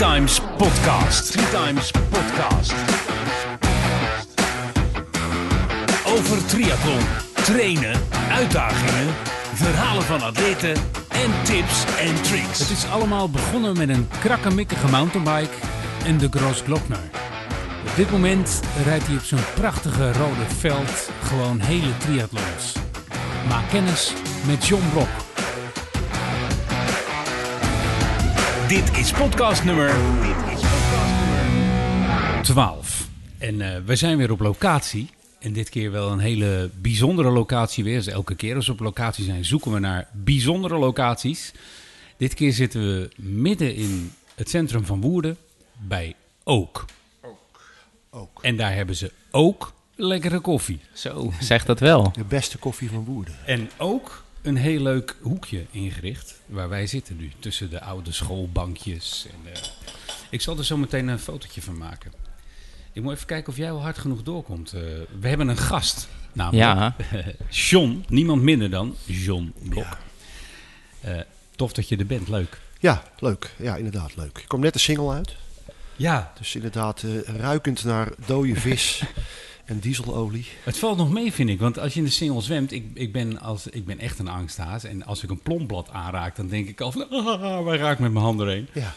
Times Podcast. Times Podcast. Over triathlon, trainen, uitdagingen, verhalen van atleten en tips en tricks. Het is allemaal begonnen met een krakkemikkige mountainbike en de Gros Glockner. Op dit moment rijdt hij op zo'n prachtige rode veld gewoon hele triathlons. Maak kennis met John Blok. Dit is podcast nummer... Dit is podcast nummer... 12. En eh, we zijn weer op locatie. En dit keer wel een hele bijzondere locatie weer. Dus elke keer als we op locatie zijn, zoeken we naar bijzondere locaties. Dit keer zitten we midden in het centrum van Woerden bij Ook. Ook. En daar hebben ze ook lekkere koffie. Zo, zeg dat wel. De beste koffie van Woerden. En ook een heel leuk hoekje ingericht waar wij zitten nu. Tussen de oude schoolbankjes. En, eh, ik zal er zo meteen een fotootje van maken. Ik moet even kijken of jij wel hard genoeg doorkomt. Eh, we hebben een gast. Namelijk Ja, John. Niemand minder dan John Blok. Eh, tof dat je er bent. Leuk. Ja, leuk. Ja, inderdaad leuk. Er komt net een single uit. Ja, Dus inderdaad ruikend naar dode vis en dieselolie. het valt nog mee vind ik. Want als je in de single zwemt. Ik, ik, ben, als, ik ben echt een angsthaas. En als ik een plomblad aanraak. Dan denk ik al van... Ah, waar raak ik met mijn hand erheen? Ja.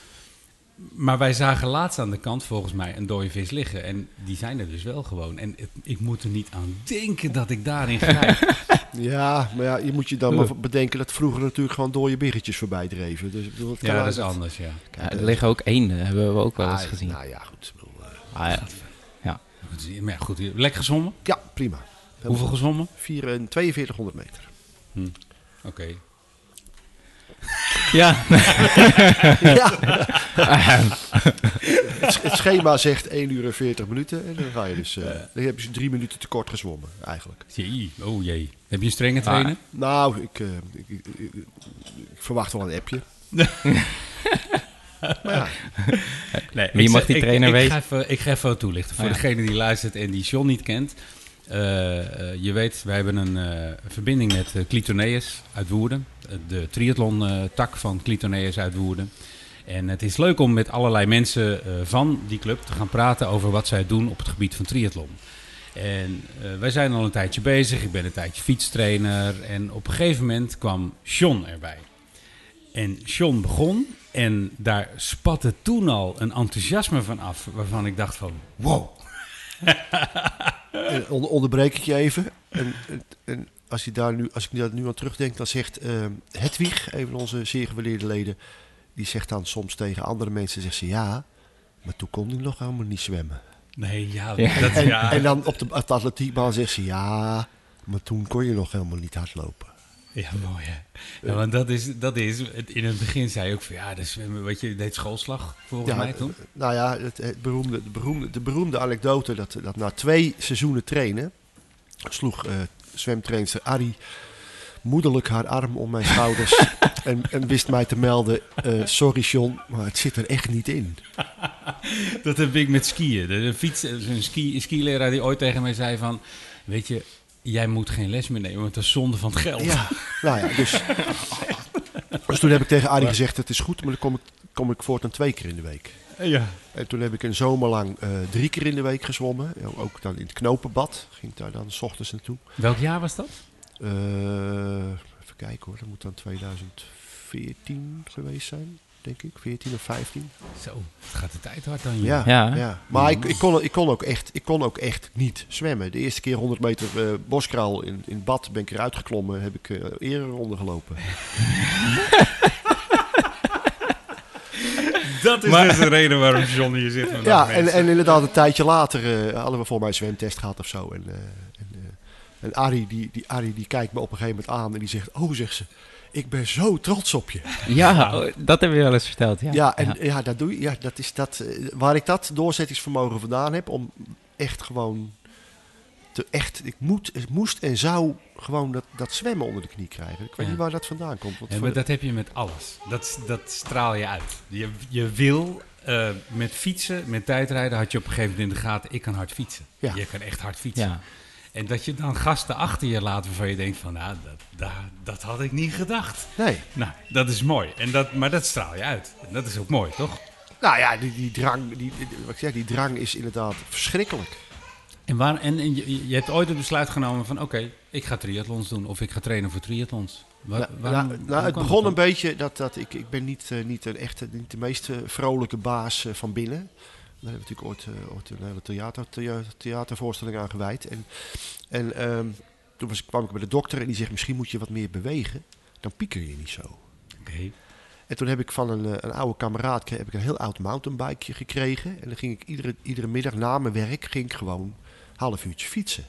Maar wij zagen laatst aan de kant volgens mij een dode vis liggen. En die zijn er dus wel gewoon. En het- ik moet er niet aan denken dat ik daarin grijp. Ja, maar ja, je moet je dan maar bedenken dat vroeger natuurlijk gewoon dode biggetjes voorbij dreven. Dus, ik bedoel, het kan ja, dat is anders, ja. Ja, er liggen ook eenden, hebben we ook wel eens Ah, gezien. Nou ja, goed. Eh, Ah, ja. Goed, Maar ja, goed, lekker gezwommen? Ja, prima. Hoeveel gezwommen? Vier, en 4200 meter. Oké. ja. ja. het, het schema zegt 1 uur en 40 minuten. En dan ga je dus... eh, dan heb je drie minuten te kort gezwommen, eigenlijk. Jee, oh jee. Heb je een strenge trainer? Nou, ik, eh, ik, ik, ik- ik verwacht wel een appje. maar ja, Nee, Wie mag die ik- trainer ik, weten? Ga even, ik ga even wat toelichten voor ja. degene die luistert en die John niet kent. Eh, eh, je weet, wij hebben een eh, verbinding met uh, Clitoneus uit Woerden. Eh, de triathlon-tak van Clitoneus uit Woerden. En het is leuk om met allerlei mensen eh, van die club te gaan praten over wat zij doen op het gebied van triathlon. En eh, wij zijn al een tijdje bezig. Ik ben een tijdje fietstrainer. En op een gegeven moment kwam John erbij. En John begon en daar spatte toen al een enthousiasme van af. Waarvan ik dacht van, wow. en onder, onderbreek ik je even. En, en, en als, je daar nu, als ik daar nu aan terugdenk, dan zegt eh Hedwig, een van onze zeer gewaardeerde leden, die zegt dan soms tegen andere mensen, zegt ze ja, maar toen kon hij nog helemaal niet zwemmen. Nee, ja, Ja. dat En, ja. en dan op de, op de atletiekbaan zegt ze ja, maar toen kon je nog helemaal niet hardlopen. Ja, mooi hè. Ja, want dat is, dat is, in het begin zei je ook van ja, zwemmen, wat je deed schoolslag volgens mij toen. eh, Nou ja, het, het beroemde, de, beroemde, de beroemde anekdote dat, dat na twee seizoenen trainen sloeg eh zwemtrainster Arie moederlijk haar arm om mijn schouders en, en wist mij te melden, eh, sorry John, maar het zit er echt niet in. Dat heb ik met skiën. De, de fiets, een ski, skileraar die ooit tegen mij zei van, weet je, jij moet geen les meer nemen, want dat is zonde van het geld. Ja, nou ja, dus, dus toen heb ik tegen Arie gezegd, het is goed, maar dan kom ik, kom ik voortaan twee keer in de week. ja. En toen heb ik een zomer lang eh, drie keer in de week gezwommen. Ja, Ook dan in het knopenbad. Ging ik daar dan s ochtends naartoe. Welk jaar was dat? Eh, even kijken hoor, dat moet dan 2014 geweest zijn, denk ik. 14 of 15. Zo, het gaat de tijd hard dan. Ja, Ja. ja. maar ik, ik, kon, ik, kon ook echt, ik kon ook echt niet zwemmen. De eerste keer 100 meter eh boskraal in, in het bad ben ik eruit geklommen. Heb ik eh eerder ronde gelopen. Dat is dus de reden waarom John hier zit. vandaag, Ja, en, en inderdaad een tijdje later eh, hadden we voor mij een zwemtest gehad of zo. En, eh, en, eh, en Arie, die, die, Arie die kijkt me op een gegeven moment aan en die zegt... Oh, zegt ze, ik ben zo trots op je. Ja, dat heb je wel eens verteld. Ja, Ja, en ja. dat doe je. Ja, dat is dat, eh, waar ik dat doorzettingsvermogen vandaan heb om echt gewoon te echt. Ik moet, ik moest en zou gewoon dat, dat zwemmen onder de knie krijgen. Ik weet Ja. niet waar dat vandaan komt. Want Ja, voor maar dat heb je met alles. Dat, dat straal je uit. Je, je wil eh, met fietsen, met tijdrijden, had je op een gegeven moment in de gaten, ik kan hard fietsen. Ja. Je kan echt hard fietsen. En dat je dan gasten achter je laat waarvan je denkt van, nou, dat, dat, dat had ik niet gedacht. Nee. Nou, dat is mooi. En dat, maar dat straal je uit. En dat is ook mooi, toch? Nou ja, die, die, drang, die, wat ik zeg, die drang is inderdaad verschrikkelijk. En, waar, en, en je, je hebt ooit het besluit genomen van oké, ik ga triathlons doen of ik ga trainen voor triathlons. Waar, Nou, waarom- nou, nou, het begon een beetje dat, dat ik, ik ben niet, eh, niet, een echte, niet de meest eh, vrolijke baas eh, van binnen. Daar hebben we natuurlijk ooit, eh, ooit een hele theater, thea- theatervoorstelling aan gewijd. En, en ehm, toen was, ik- kwam ik bij de dokter en die zegt misschien moet je wat meer bewegen. Dan pieker je niet zo. Oké. En toen heb ik van een, eh, een oude kameraad heb ik een heel oud mountainbikeje gekregen. En dan ging ik iedere, iedere middag na mijn werk ging ik gewoon een half uurtje fietsen.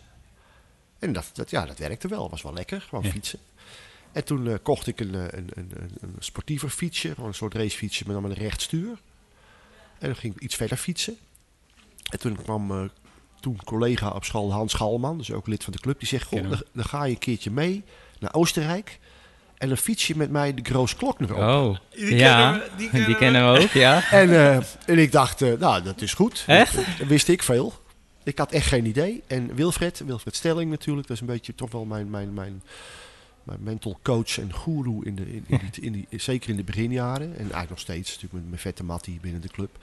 En dat, dat, ja, dat werkte wel. was wel lekker, gewoon Ja. fietsen. En toen eh, kocht ik een, eh, een, een, een, een sportiever fietsje, gewoon een soort racefietsje, maar dan met een rechtstuur. En dan ging ik iets verder fietsen. En toen kwam eh, toen collega op school Hans Schalman, dus ook lid van de club, die zegt: Goh, Kennen we. dan, dan ga je een keertje mee naar Oostenrijk. En dan fiets je met mij de Groos Klokner op. Oh, Die ja, kennen we, die die kennen kennen, we. we ook, ja. En, eh, en ik dacht, eh, nou, dat is goed. Echt? Dat wist ik veel. Ik had echt geen idee. En Wilfred, Wilfred Stelling natuurlijk, dat is een beetje toch wel mijn, mijn, mijn, mijn mental coach en guru in de, in, in die, in die, zeker in de beginjaren. En eigenlijk nog steeds, natuurlijk met mijn vette Mattie binnen de club.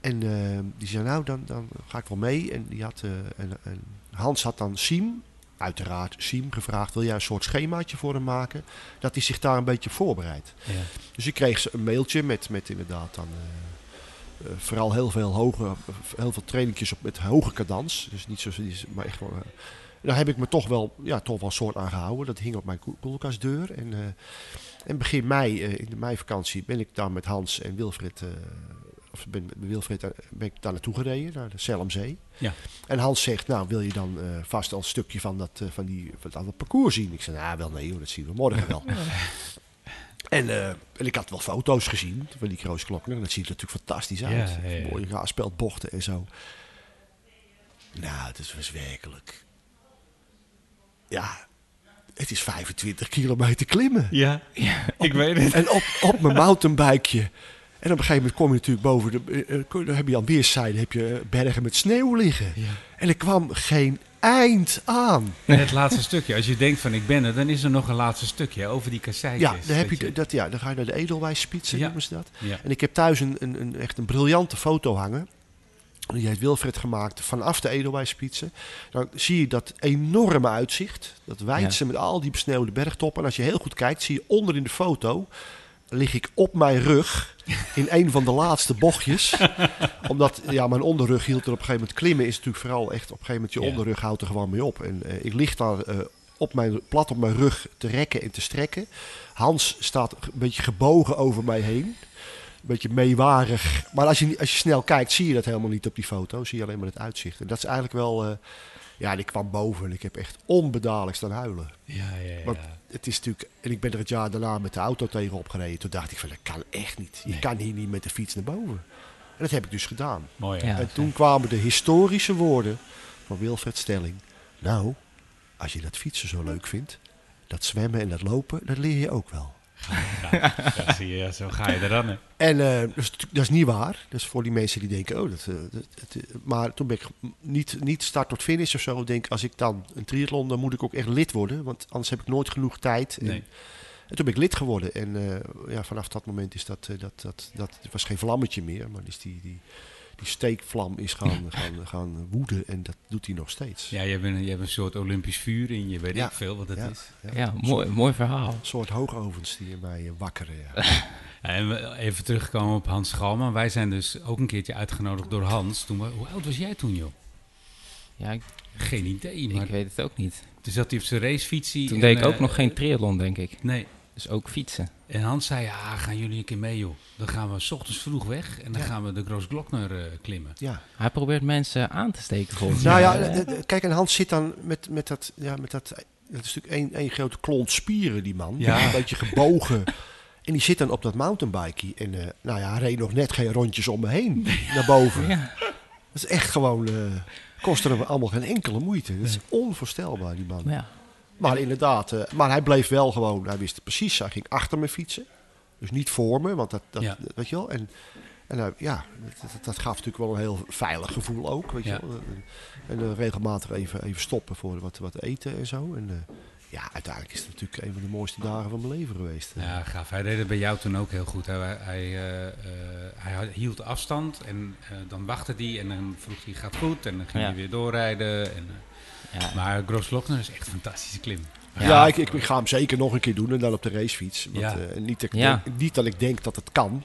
En eh, die zei, nou, dan, dan ga ik wel mee. En, die had, eh, en, en Hans had dan Siem, uiteraard Siem, gevraagd, wil jij een soort schemaatje voor hem maken? Dat hij zich daar een beetje voorbereidt. Ja. Dus ik kreeg ze een mailtje met, met inderdaad dan eh, eh, vooral heel veel hoge, heel veel trainingjes op met hoge cadans. Dus niet zo, maar echt wel. Daar heb ik me toch wel, ja, toch wel een soort aan gehouden. Dat hing op mijn koel- koelkastdeur. En, eh, en begin mei, eh, in de meivakantie, ben ik daar met Hans en Wilfried, eh, of ben eh, ben ik daar naartoe gereden, naar de Selmzee. Ja. En Hans zegt, nou wil je dan eh, vast al een stukje van dat, eh, van die, van dat parcours zien? Ik zei, nou wel nee hoor, dat zien we morgen wel. En, eh, en ik had wel foto's gezien van die Kroos Klokner. En dat ziet er natuurlijk fantastisch uit. Ja, ja, ja. Mooie en zo. Nou, het is werkelijk... Ja, het is 25 kilometer klimmen. Ja, ik weet het. En op, op mijn mountainbikeje. En op een gegeven moment kom je natuurlijk boven de. eh, eh, Dan heb je aan weerszijden heb je bergen met sneeuw liggen. Ja. En er kwam geen eind aan. Het laatste stukje, als je denkt van ik ben er, dan is er nog een laatste stukje over die kasseitjes. Ja, dan, heb je, dat ja, dan ga je naar de Edelwijsspitsen, Ja. noemen ze dat. Ja. En ik heb thuis een, een, een, echt een briljante foto hangen. Die heeft Wilfred gemaakt vanaf de Edelwijsspitsen. Dan zie je dat enorme uitzicht. Dat wijdse met al die besneeuwde bergtoppen. En als je heel goed kijkt, zie je onder in de foto... lig ik op mijn rug in een van de laatste bochtjes. Omdat ja, mijn onderrug hield er op een gegeven moment... Klimmen is natuurlijk vooral echt... Op een gegeven moment je Ja. onderrug houdt er gewoon mee op. En eh, ik lig daar eh, op mijn, plat op mijn rug te rekken en te strekken. Hans staat een beetje gebogen over mij heen. Een beetje meewarig. Maar als je, niet- als je snel kijkt, zie je dat helemaal niet op die foto. Zie je alleen maar het uitzicht. En dat is eigenlijk wel... eh, ja, en ik kwam boven en ik heb echt onbedadelijk staan huilen. Ja, ja, ja. Want het is natuurlijk... En ik ben er het jaar daarna met de auto tegenop gereden. Toen dacht ik van, dat kan echt niet. Je Nee. kan hier niet met de fiets naar boven. En dat heb ik dus gedaan. Mooi? Ja. En toen kwamen de historische woorden van Wilfred Stelling. Nou, als je dat fietsen zo leuk vindt, dat zwemmen en dat lopen, dat leer je ook wel. Ja, ja, zie je, ja, zo ga je eraan. Hè. En eh, dat, is, natuurlijk- dat is niet waar. Is voor die mensen die denken, oh, dat, eh, dat, dat, eh, maar toen ben ik niet, niet start tot finish of zo. Ik denk, als ik dan een triathlon, dan moet ik ook echt lid worden. Want anders heb ik nooit genoeg tijd. En, Nee. en toen ben ik lid geworden. En ja, vanaf dat moment is dat, dat, dat, dat, was geen vlammetje meer. Maar is die, die, die steekvlam is gaan, gaan, gaan woeden. En dat doet hij nog steeds. Ja, je hebt, een, je hebt een soort Olympisch vuur in je, weet Ja. ik veel wat het Ja. is. Ja, mooi, mooi verhaal. Een soort hoogovens die mij eh, wakkeren. En we even terugkomen op Hans Schalman. Wij zijn dus ook een keertje uitgenodigd door Hans. Toen we, hoe oud was jij toen, joh? Ja, ik, Geen idee, maar ik weet het ook niet. toen zat hij op zijn racefietsie. Toen en, deed ik ook eh, nog geen triathlon, denk ik. Nee. Dus ook fietsen. En Hans zei, ja, gaan jullie een keer mee, joh. Dan gaan we s ochtends vroeg weg en dan Ja. gaan we de Groos Glockner eh, klimmen. ja. Hij probeert mensen aan te steken, volgens Nou ja, mij. eh, eh, kijk, en Hans zit dan met, met dat, ja, met dat, dat is natuurlijk één, één grote klont spieren, die man. Ja. Een beetje gebogen. En die zit dan op dat mountainbike. En eh, nou ja, hij reed nog net geen rondjes om me heen naar boven. Ja. Dat is echt gewoon, eh kostte hem allemaal geen enkele moeite. Dat is onvoorstelbaar, die man. Ja. Maar inderdaad, eh, maar hij bleef wel gewoon, hij wist het precies. Hij ging achter me fietsen. Dus niet voor me, want dat, dat Ja. weet je wel. En, en hij- ja, dat, dat, dat gaf natuurlijk wel een heel veilig gevoel ook, weet Ja. je wel. En, en eh, regelmatig even, even stoppen voor wat, wat eten en zo. En eh, ja, uiteindelijk is het natuurlijk een van de mooiste dagen van mijn leven geweest. Ja, gaaf. Hij deed het bij jou toen ook heel goed. Hij, hij, eh, eh, hij hield afstand en eh, dan wachtte hij en dan vroeg hij, gaat goed? En dan ging Ja. hij weer doorrijden. En, eh, Ja, maar Grosslochner is echt een fantastische klim. Ja, Ja. ik, ik, ik ga hem zeker nog een keer doen en dan op de racefiets. Want, Ja. eh, niet, dat denk, niet dat ik denk dat het kan.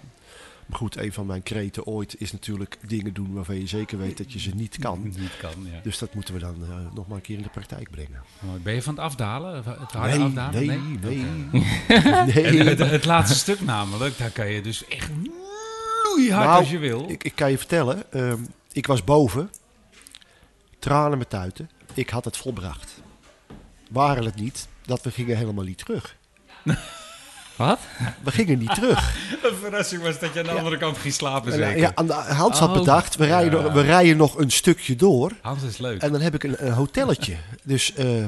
Maar goed, een van mijn kreten ooit is natuurlijk dingen doen waarvan je zeker weet dat je ze niet kan. Niet kan, ja. Dus dat moeten we dan eh, nog maar een keer in de praktijk brengen. Ben je van het afdalen? Het harde nee, afdalen? nee, nee, En nee. het, het laatste stuk namelijk, daar kan je dus echt loeihard Nou, als je wil. Ik, ik kan je vertellen, ehm, ik was boven, tranen met tuiten. Ik had het volbracht. Waren het niet dat we gingen helemaal niet terug. Wat? We gingen niet terug. Een verrassing was dat je aan de andere kant ging slapen En, eh, zeker. ja, aan de, Hans had Oh. bedacht, we rijden, Ja. nog, we rijden nog een stukje door. Hans is leuk. En dan heb ik een, een hotelletje. Dus, eh,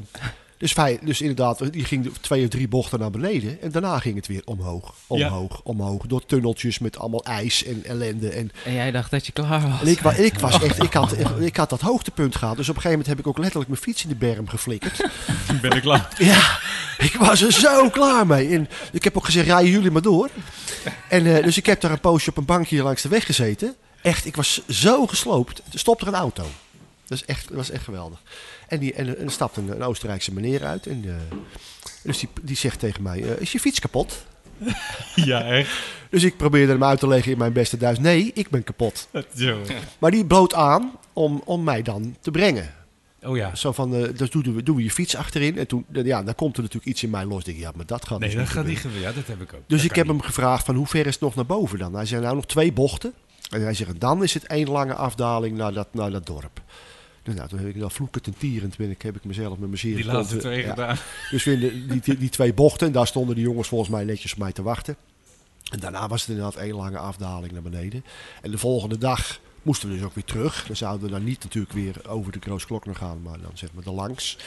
dus, dus inderdaad, die ging twee of drie bochten naar beneden. En daarna ging het weer omhoog, omhoog, omhoog. Door tunneltjes met allemaal ijs en ellende. En, En jij dacht dat je klaar was? en ik, ik was echt, ik had, ik had dat hoogtepunt gehad. Dus op een gegeven moment heb ik ook letterlijk mijn fiets in de berm geflikkerd. ben ik klaar. Ja, ik was er zo klaar mee. En ik heb ook gezegd, rijden jullie maar door. En, eh, dus ik heb daar een poosje op een bankje langs de weg gezeten. Echt, ik was zo gesloopt. Er stopte er een auto. Dat, is echt, dat was echt geweldig. En, die, en, en er stapte een, een Oostenrijkse meneer uit. En, eh, dus die, die zegt tegen mij, eh, is je fiets kapot? Ja, echt. Dus ik probeerde hem uit te leggen in mijn beste Duits. Nee, ik ben kapot. Maar die bood aan om, om mij dan te brengen. Oh ja. Zo van, eh, dus doen we, doen we je fiets achterin. En toen, ja, dan komt er natuurlijk iets in mij los. Ik denk, ja, maar dat gaat Nee, dus dat niet gaat niet gebeuren. Ja, dat heb ik ook. Dus Dat ik heb hem gevraagd van hoe ver is het nog naar boven dan? Hij zei nou nog twee bochten. En hij zegt dan is het één lange afdaling naar dat, naar dat dorp. Dus nou, toen heb ik dan vloekend en tierend ben ik, heb ik mezelf met mijn zeer Die laatste eh, twee gedaan. Dus in de- die, die, die twee bochten, en daar stonden de jongens volgens mij netjes op mij te wachten. En daarna was het inderdaad één lange afdaling naar beneden. En de volgende dag moesten we dus ook weer terug. Dan zouden we dan niet natuurlijk weer over de Groosklokner gaan, maar dan zeg maar er langs.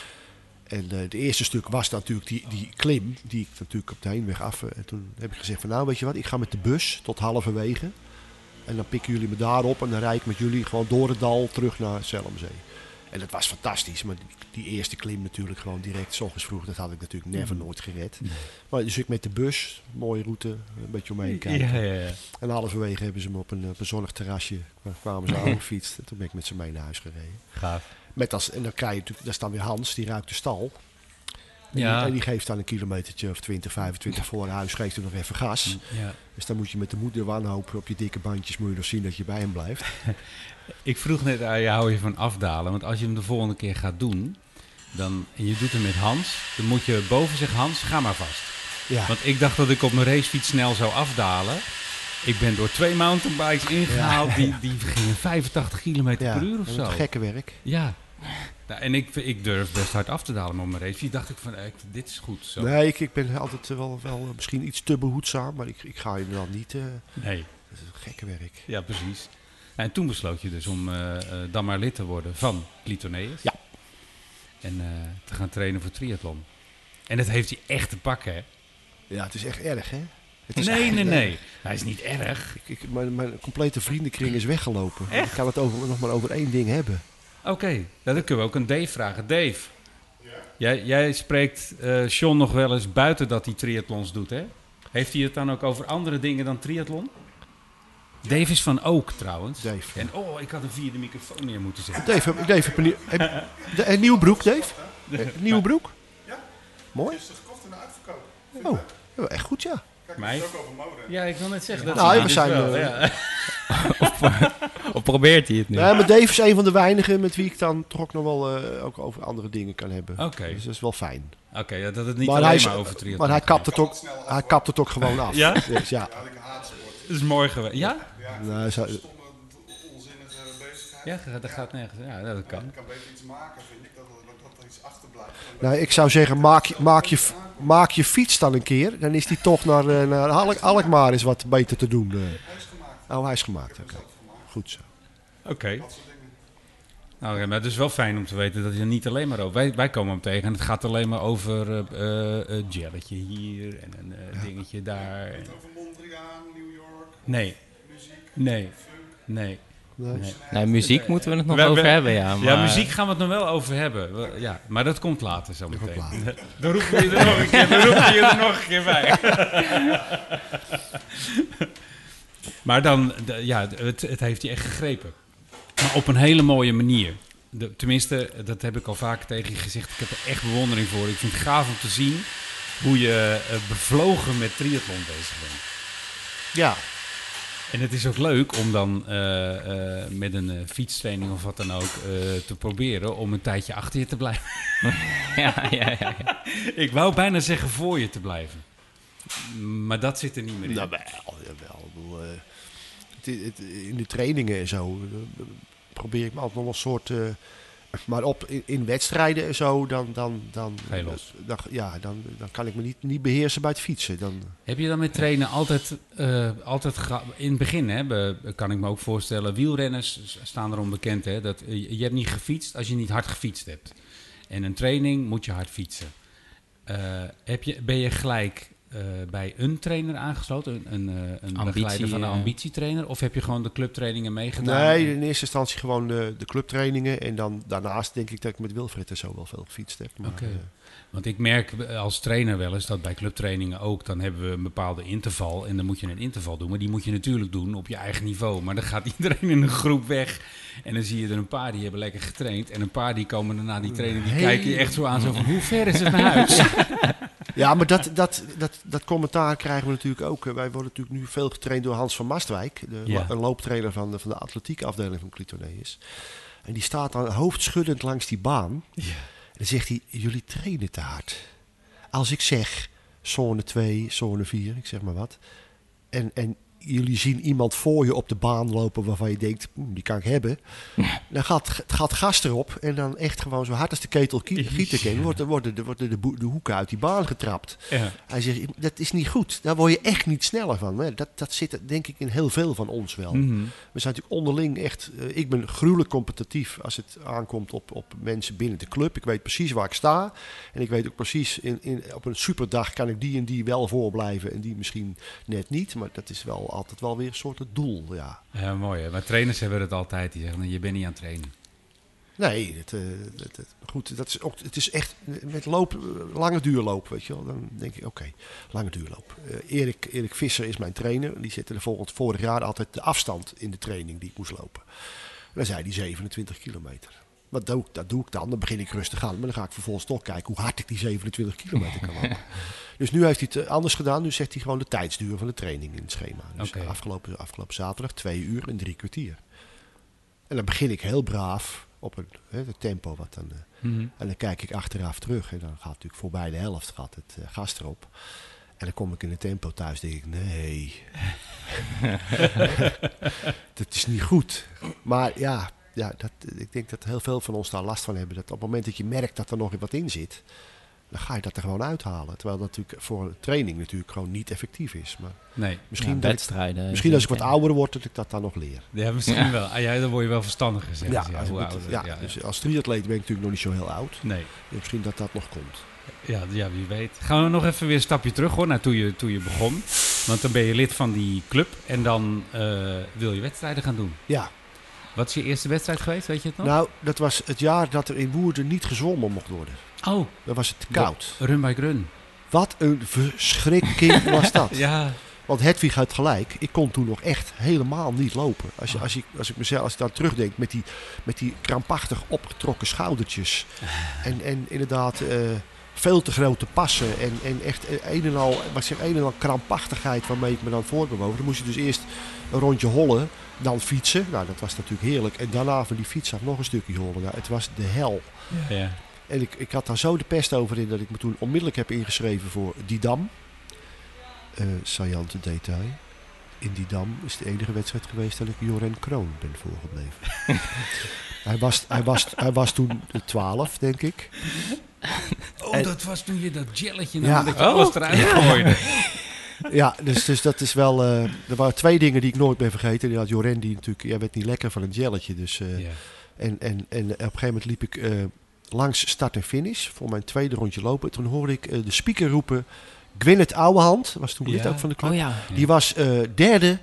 En eh het eerste stuk was natuurlijk die, die klim, die ik natuurlijk op de heenweg af. eh, En toen heb ik gezegd van nou weet je wat, ik ga met de bus tot halverwege. En dan pikken jullie me daar op en dan rijd ik met jullie gewoon door het dal terug naar Zelmzee. En dat was fantastisch, maar die, eerste klim natuurlijk gewoon direct, s ochtends vroeg, dat had ik natuurlijk never nooit gered. Maar dus ik met de bus, mooie route, een beetje omheen kijken. Ja, ja, ja. En halverwege hebben ze me op een, op een zonnig terrasje, kwamen ze aan gefietst. En toen ben ik met ze mee naar huis gereden. Gaaf. Met als, en dan krijg je natuurlijk, daar staan weer Hans, die ruikt de stal. En, Ja. die, en die geeft dan een kilometertje of 20, 25 voor huis, geeft hij nog even gas. Ja. Dus dan moet je met de moeder wanhoop op je dikke bandjes, moet je nog zien dat je bij hem blijft. Ik vroeg net aan je, hou je van afdalen? Want als je hem de volgende keer gaat doen, dan, en je doet hem met Hans, dan moet je boven zeggen, Hans, ga maar vast. Ja. Want ik dacht dat ik op mijn racefiets snel zou afdalen. Ik ben door twee mountainbikes ingehaald, die, die gingen 85 km per uur of zo. gekke werk. Ja. Nou, en ik, ik durf best hard af te dalen op mijn racefiets. dacht ik van, eh, dit is goed zo. Nee, ik, ik ben altijd wel, wel misschien iets te behoedzaam, maar ik, ik ga je dan niet. eh Nee. dat is gekke werk. Ja, precies. En toen besloot je dus om eh, eh, dan maar lid te worden van Clitoneus. Ja. En eh, te gaan trainen voor triathlon. En dat heeft hij echt te pakken, hè? Ja, het is echt erg, hè? Het is Nee, echt- nee, nee. Hij is niet erg. Ik, ik, mijn, mijn complete vriendenkring is weggelopen. Ik kan het over, nog maar over één ding hebben. Oké, nou, dan kunnen we ook een Dave vragen. Dave, jij, jij spreekt eh John nog wel eens buiten dat hij triathlons doet, hè? Heeft hij het dan ook over andere dingen dan triathlon? Dave is van Ook trouwens. Dave. En oh, ik had een vierde microfoon neer moeten zetten. Dave, heb- Dave heb een, nieuw- heb- de- een nieuwe broek, Dave? Een nieuwe broek? Ja. Mooi? is gekocht de uitverkoop. Oh, ja, echt goed, ja. Kijk, Mij? het is ook over mode. Ja, ik wil net zeggen. Dat Nou, we dus zijn, wel, eh, ja. Of probeert hij het nu? Nee, maar Dave is een van de weinigen met wie ik dan toch ook nog wel eh, ook over andere dingen kan hebben. Oké, Dus dat is wel fijn. oké, ja, dat het niet maar alleen hij, is- maar over triathlon maar hij kapt het ook, hij kapt het ook gewoon af. Ja? Dus ja. Ja, ik haat sport. Dat is mooi geweest. Ja? Ja, Nou, zo- stomme, onzinnige bezigheid. Ja, dat gaat nergens. Ja, dat kan. Ik kan beter iets maken, vind ik, dat, dat, dat er iets achterblijft. Nou, ik zou zeggen, maak je, maak, je, maak je fiets dan een keer. Dan is die toch naar, eh, naar Alk- Alkmaar is wat beter te doen. eh. Hij is gemaakt. Oh, hij is gemaakt. Oké, goed zo. Oké. Nou, ja, maar het is wel fijn om te weten dat je er niet alleen maar over... Wij, wij komen hem tegen en het gaat alleen maar over eh eh, eh, jelletje hier en een eh, dingetje daar. en- Over Mondriaan, New York, Nee, muziek, nee, funk. nee. Nee. Nee. Nee, muziek moeten we het nog We- we- over hebben, ja. Maar, Ja, muziek gaan we het nog wel over hebben. We- Ja, maar dat komt later zo meteen. later. Dan roepen we je er nog een keer, dan roepen we je er nog een keer bij. maar dan, ja, het, het heeft je echt gegrepen. Maar op een hele mooie manier. De, tenminste, dat heb ik al vaker tegen je gezegd. Ik heb er echt bewondering voor. Ik vind het gaaf om te zien hoe je eh, bevlogen met triathlon bezig bent. Ja, En het is ook leuk om dan eh, eh, met een eh, fietstraining of wat dan ook eh, te proberen om een tijdje achter je te blijven. ja, ja, ja, ja. Ik wou bijna zeggen voor je te blijven. Maar dat zit er niet meer in. nou, wel, jawel. Ik bedoel, eh, het, het- in de trainingen en zo probeer ik me altijd nog een soort... maar op, in, in wedstrijden en zo, dan... dan, dan los. Ja, dan, dan kan ik me niet, niet beheersen bij het fietsen. Dan, Heb je dan met trainen altijd, eh, altijd in het begin, hè, kan ik me ook voorstellen, wielrenners staan erom bekend, hè, dat eh, je- je hebt niet gefietst als je niet hard gefietst hebt. En een training moet je hard fietsen. Eh, heb je, ben je gelijk eh, bij een trainer aangesloten, een, een, eh, een Ambitie, begeleider van een eh. ambitietrainer, of heb je gewoon de clubtrainingen meegedaan? nee, in eerste instantie gewoon de, de clubtrainingen. En dan daarnaast denk ik dat ik met Wilfred en zo wel veel gefietst heb. Maar, Oké. Eh, Want ik merk eh, als trainer wel eens dat bij clubtrainingen ook, dan hebben we een bepaalde interval en dan moet je een interval doen. Maar die moet je natuurlijk doen op je eigen niveau. Maar dan gaat iedereen in een groep weg en dan zie je er een paar die hebben lekker getraind en een paar die komen daarna die training, die Hey. kijken je echt zo aan, zo van hoe ver is het naar huis? Ja, maar dat, dat, dat, dat commentaar krijgen we natuurlijk ook. Wij worden natuurlijk nu veel getraind door Hans van Mastwijk, de, Ja. een looptrainer van de, van de atletiekafdeling van Clitoneus. En die staat dan hoofdschuddend langs die baan. En dan zegt hij, jullie trainen te hard. Als ik zeg zone 2, zone 4, ik zeg maar wat. En, en jullie zien iemand voor je op de baan lopen waarvan je denkt, "Hm, die kan ik hebben. Dan gaat, gaat gas erop en dan echt gewoon zo hard als de ketel gieten kan, worden, worden, de, worden de, de hoeken uit die baan getrapt. Ja. Hij zegt, dat is niet goed. Daar word je echt niet sneller van. hè. Dat, dat zit denk ik in heel veel van ons wel. Mhm. We zijn natuurlijk onderling echt... eh, ik ben gruwelijk competitief als het aankomt op, op mensen binnen de club. Ik weet precies waar ik sta. En ik weet ook precies, in, in, op een superdag kan ik die en die wel voorblijven. En die misschien net niet. Maar dat is wel altijd wel weer een soort doel, ja. Ja, mooi hè. Maar trainers hebben het altijd, die zeggen, je bent niet aan het trainen. Nee, het, eh, het- het- goed, dat is ook, het is echt met loop, eh, lange duurloop, weet je wel. Dan denk ik, oké, lange duurloop. Eh, Erik, Erik Visser is mijn trainer. Die zette er volgend vorig jaar altijd de afstand in de training die ik moest lopen. En dan zei hij 27 kilometer. Wat doe ik, dat doe ik dan. Dan begin ik rustig aan. Maar dan ga ik vervolgens toch kijken hoe hard ik die 27 kilometer kan lopen. dus nu heeft hij het eh, anders gedaan. Nu zegt hij gewoon de tijdsduur van de training in het schema. Dus afgelopen, afgelopen zaterdag twee uur en drie kwartier. En dan begin ik heel braaf op een, hè, het tempo wat dan... eh, Mhm. en dan kijk ik achteraf terug en dan gaat natuurlijk voorbij de helft gaat het eh, gas erop. En dan kom ik in het tempo thuis denk ik, nee. dat is niet goed. Maar ja, ja dat, ik denk dat heel veel van ons daar last van hebben. Dat op het moment dat je merkt dat er nog wat in zit, dan ga je dat er gewoon uithalen. Terwijl dat natuurlijk voor een training natuurlijk gewoon niet effectief is. Maar Nee. misschien, Ja, dat ik- wedstrijden. misschien als ik wat ouder word, dat ik dat dan nog leer. Ja, misschien wel. Ah, ja, dan word je wel verstandiger, zeggen ze. Ja, als ouder, ja, ja, dus als triatleet ben ik natuurlijk nog niet zo heel oud. Nee. Dus misschien dat dat nog komt. Ja, ja, wie weet. Gaan we nog even weer een stapje terug hoor, naar toen je, toen je begon. Want dan ben je lid van die club en dan eh, wil je wedstrijden gaan doen. Ja, Wat is je eerste wedstrijd geweest, weet je het nog? nou, dat was het jaar dat er in Woerden niet gezwommen mocht worden. oh, Dan was het te koud. Run by Run. Wat een verschrikking was dat. Ja. Want Hedwig had gelijk. Ik kon toen nog echt helemaal niet lopen. Als, je, als, ik, als ik mezelf als ik dan terugdenk met die, met die krampachtig opgetrokken schoudertjes. En, en inderdaad eh, veel te grote passen. En, en echt een en al, wat zeg, een en al krampachtigheid waarmee ik me dan voortbewoog. Dan moest je dus eerst een rondje hollen. Dan fietsen. Nou, dat was natuurlijk heerlijk. En daarna van die fiets af nog een stukje hollen. Nou, het was de hel. ja. En ik, ik had daar zo de pest over in dat ik me toen onmiddellijk heb ingeschreven voor Didam. Eh saillante detail. In Didam is de enige wedstrijd geweest dat ik Joren Kroon ben voorgebleven. hij, was, hij, was, hij was toen de 12, denk ik. Oh, En- dat was toen je dat jelletje Ja. nam, dat je alles eruit gooide. Ja, dus, dus dat is wel. eh, er waren twee dingen die ik nooit ben vergeten. Die had Joren, die natuurlijk. Jij werd niet lekker van een jelletje. Dus, eh, Ja. en, en, en op een gegeven moment liep ik eh, langs start en finish. Voor mijn tweede rondje lopen. Toen hoorde ik eh, de speaker roepen. Gwyneth Ouwehand, was toen lid Ja. ook van de club. Oh ja. Die was eh, derde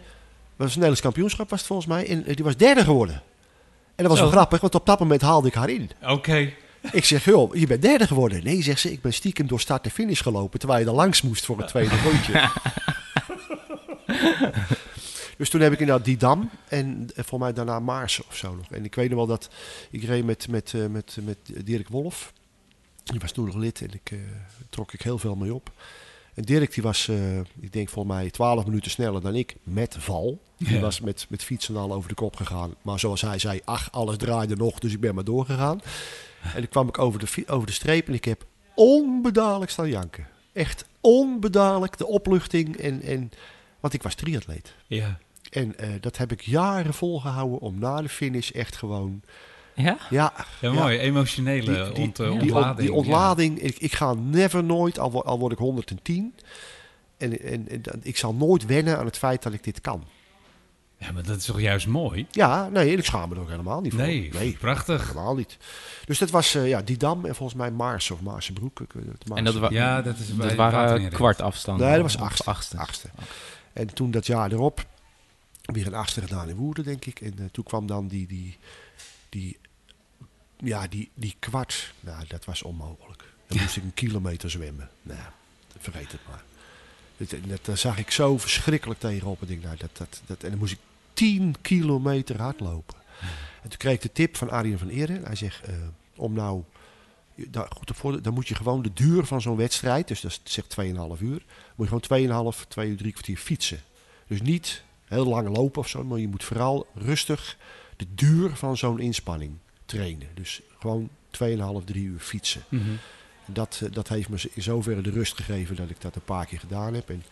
was een Nederlands kampioenschap was het volgens mij. En die was derde geworden. En dat was Zo. wel grappig, want op dat moment haalde ik haar in. Oké. Ik zeg, joh, je bent derde geworden. Nee, zegt ze, ik ben stiekem door start en finish gelopen... terwijl je er langs moest voor het tweede rondje. dus toen heb ik inderdaad die dam en voor mij daarna Maarsen of zo nog. En ik weet nog wel dat ik reed met, met, eh, met, met Dirk Wolf. Die was toen nog lid en ik eh, trok ik heel veel mee op. En Dirk die was, eh, ik denk volgens mij 12 minuten sneller dan ik met val. Die Ja. was met, met fietsen al over de kop gegaan. Maar zoals hij zei, ach, alles draaide nog, dus ik ben maar doorgegaan. En toen kwam ik over de, over de streep en ik heb onbedadelijk staan janken. Echt onbedadelijk, de opluchting. En, en, want ik was triatleet. Ja. En eh, dat heb ik jaren volgehouden om na de finish echt gewoon... Ja? Ja, Ja, mooi. Emotionele die, die, ont, eh, die, ontlading. ont- die ontlading. Ik, ik ga never nooit, al, al word ik 110. En, en, en ik zal nooit wennen aan het feit dat ik dit kan. Ja. maar dat is toch juist mooi? Ja, nee, ik schaam me er ook helemaal niet voor. Nee, nee prachtig. helemaal niet. Dus dat was eh ja, Didam en volgens mij Maarsen of Maarsenbroek. Ik weet het, En dat, wa- Ja, dat is bij dat de waren waterinrichting. kwartafstanden. Nee, dat was achtste. achtste. achtste. En toen dat jaar erop, weer een achtste gedaan in Woerden, denk ik. En eh, toen kwam dan die, die, die, ja, die, die kwart. Nou, dat was onmogelijk. Dan moest ik een kilometer zwemmen. Nou, vergeet het maar. Dat, dat, daar zag ik zo verschrikkelijk tegenop. En, ik, nou, dat, dat, dat, en dan moest ik 10 kilometer hardlopen. En toen kreeg ik de tip van Arjen van Eeren. Hij zegt, eh, om nou daar goed op voor, dan moet je gewoon de duur van zo'n wedstrijd, dus dat zegt 2,5 uur, moet je gewoon 2,5, 2 uur, 3 kwartier fietsen. Dus niet heel lang lopen of zo, maar je moet vooral rustig de duur van zo'n inspanning trainen. Dus gewoon 2,5, 3 uur fietsen. Mhm. Dat, eh, dat heeft me in zoverre de rust gegeven dat ik dat een paar keer gedaan heb. En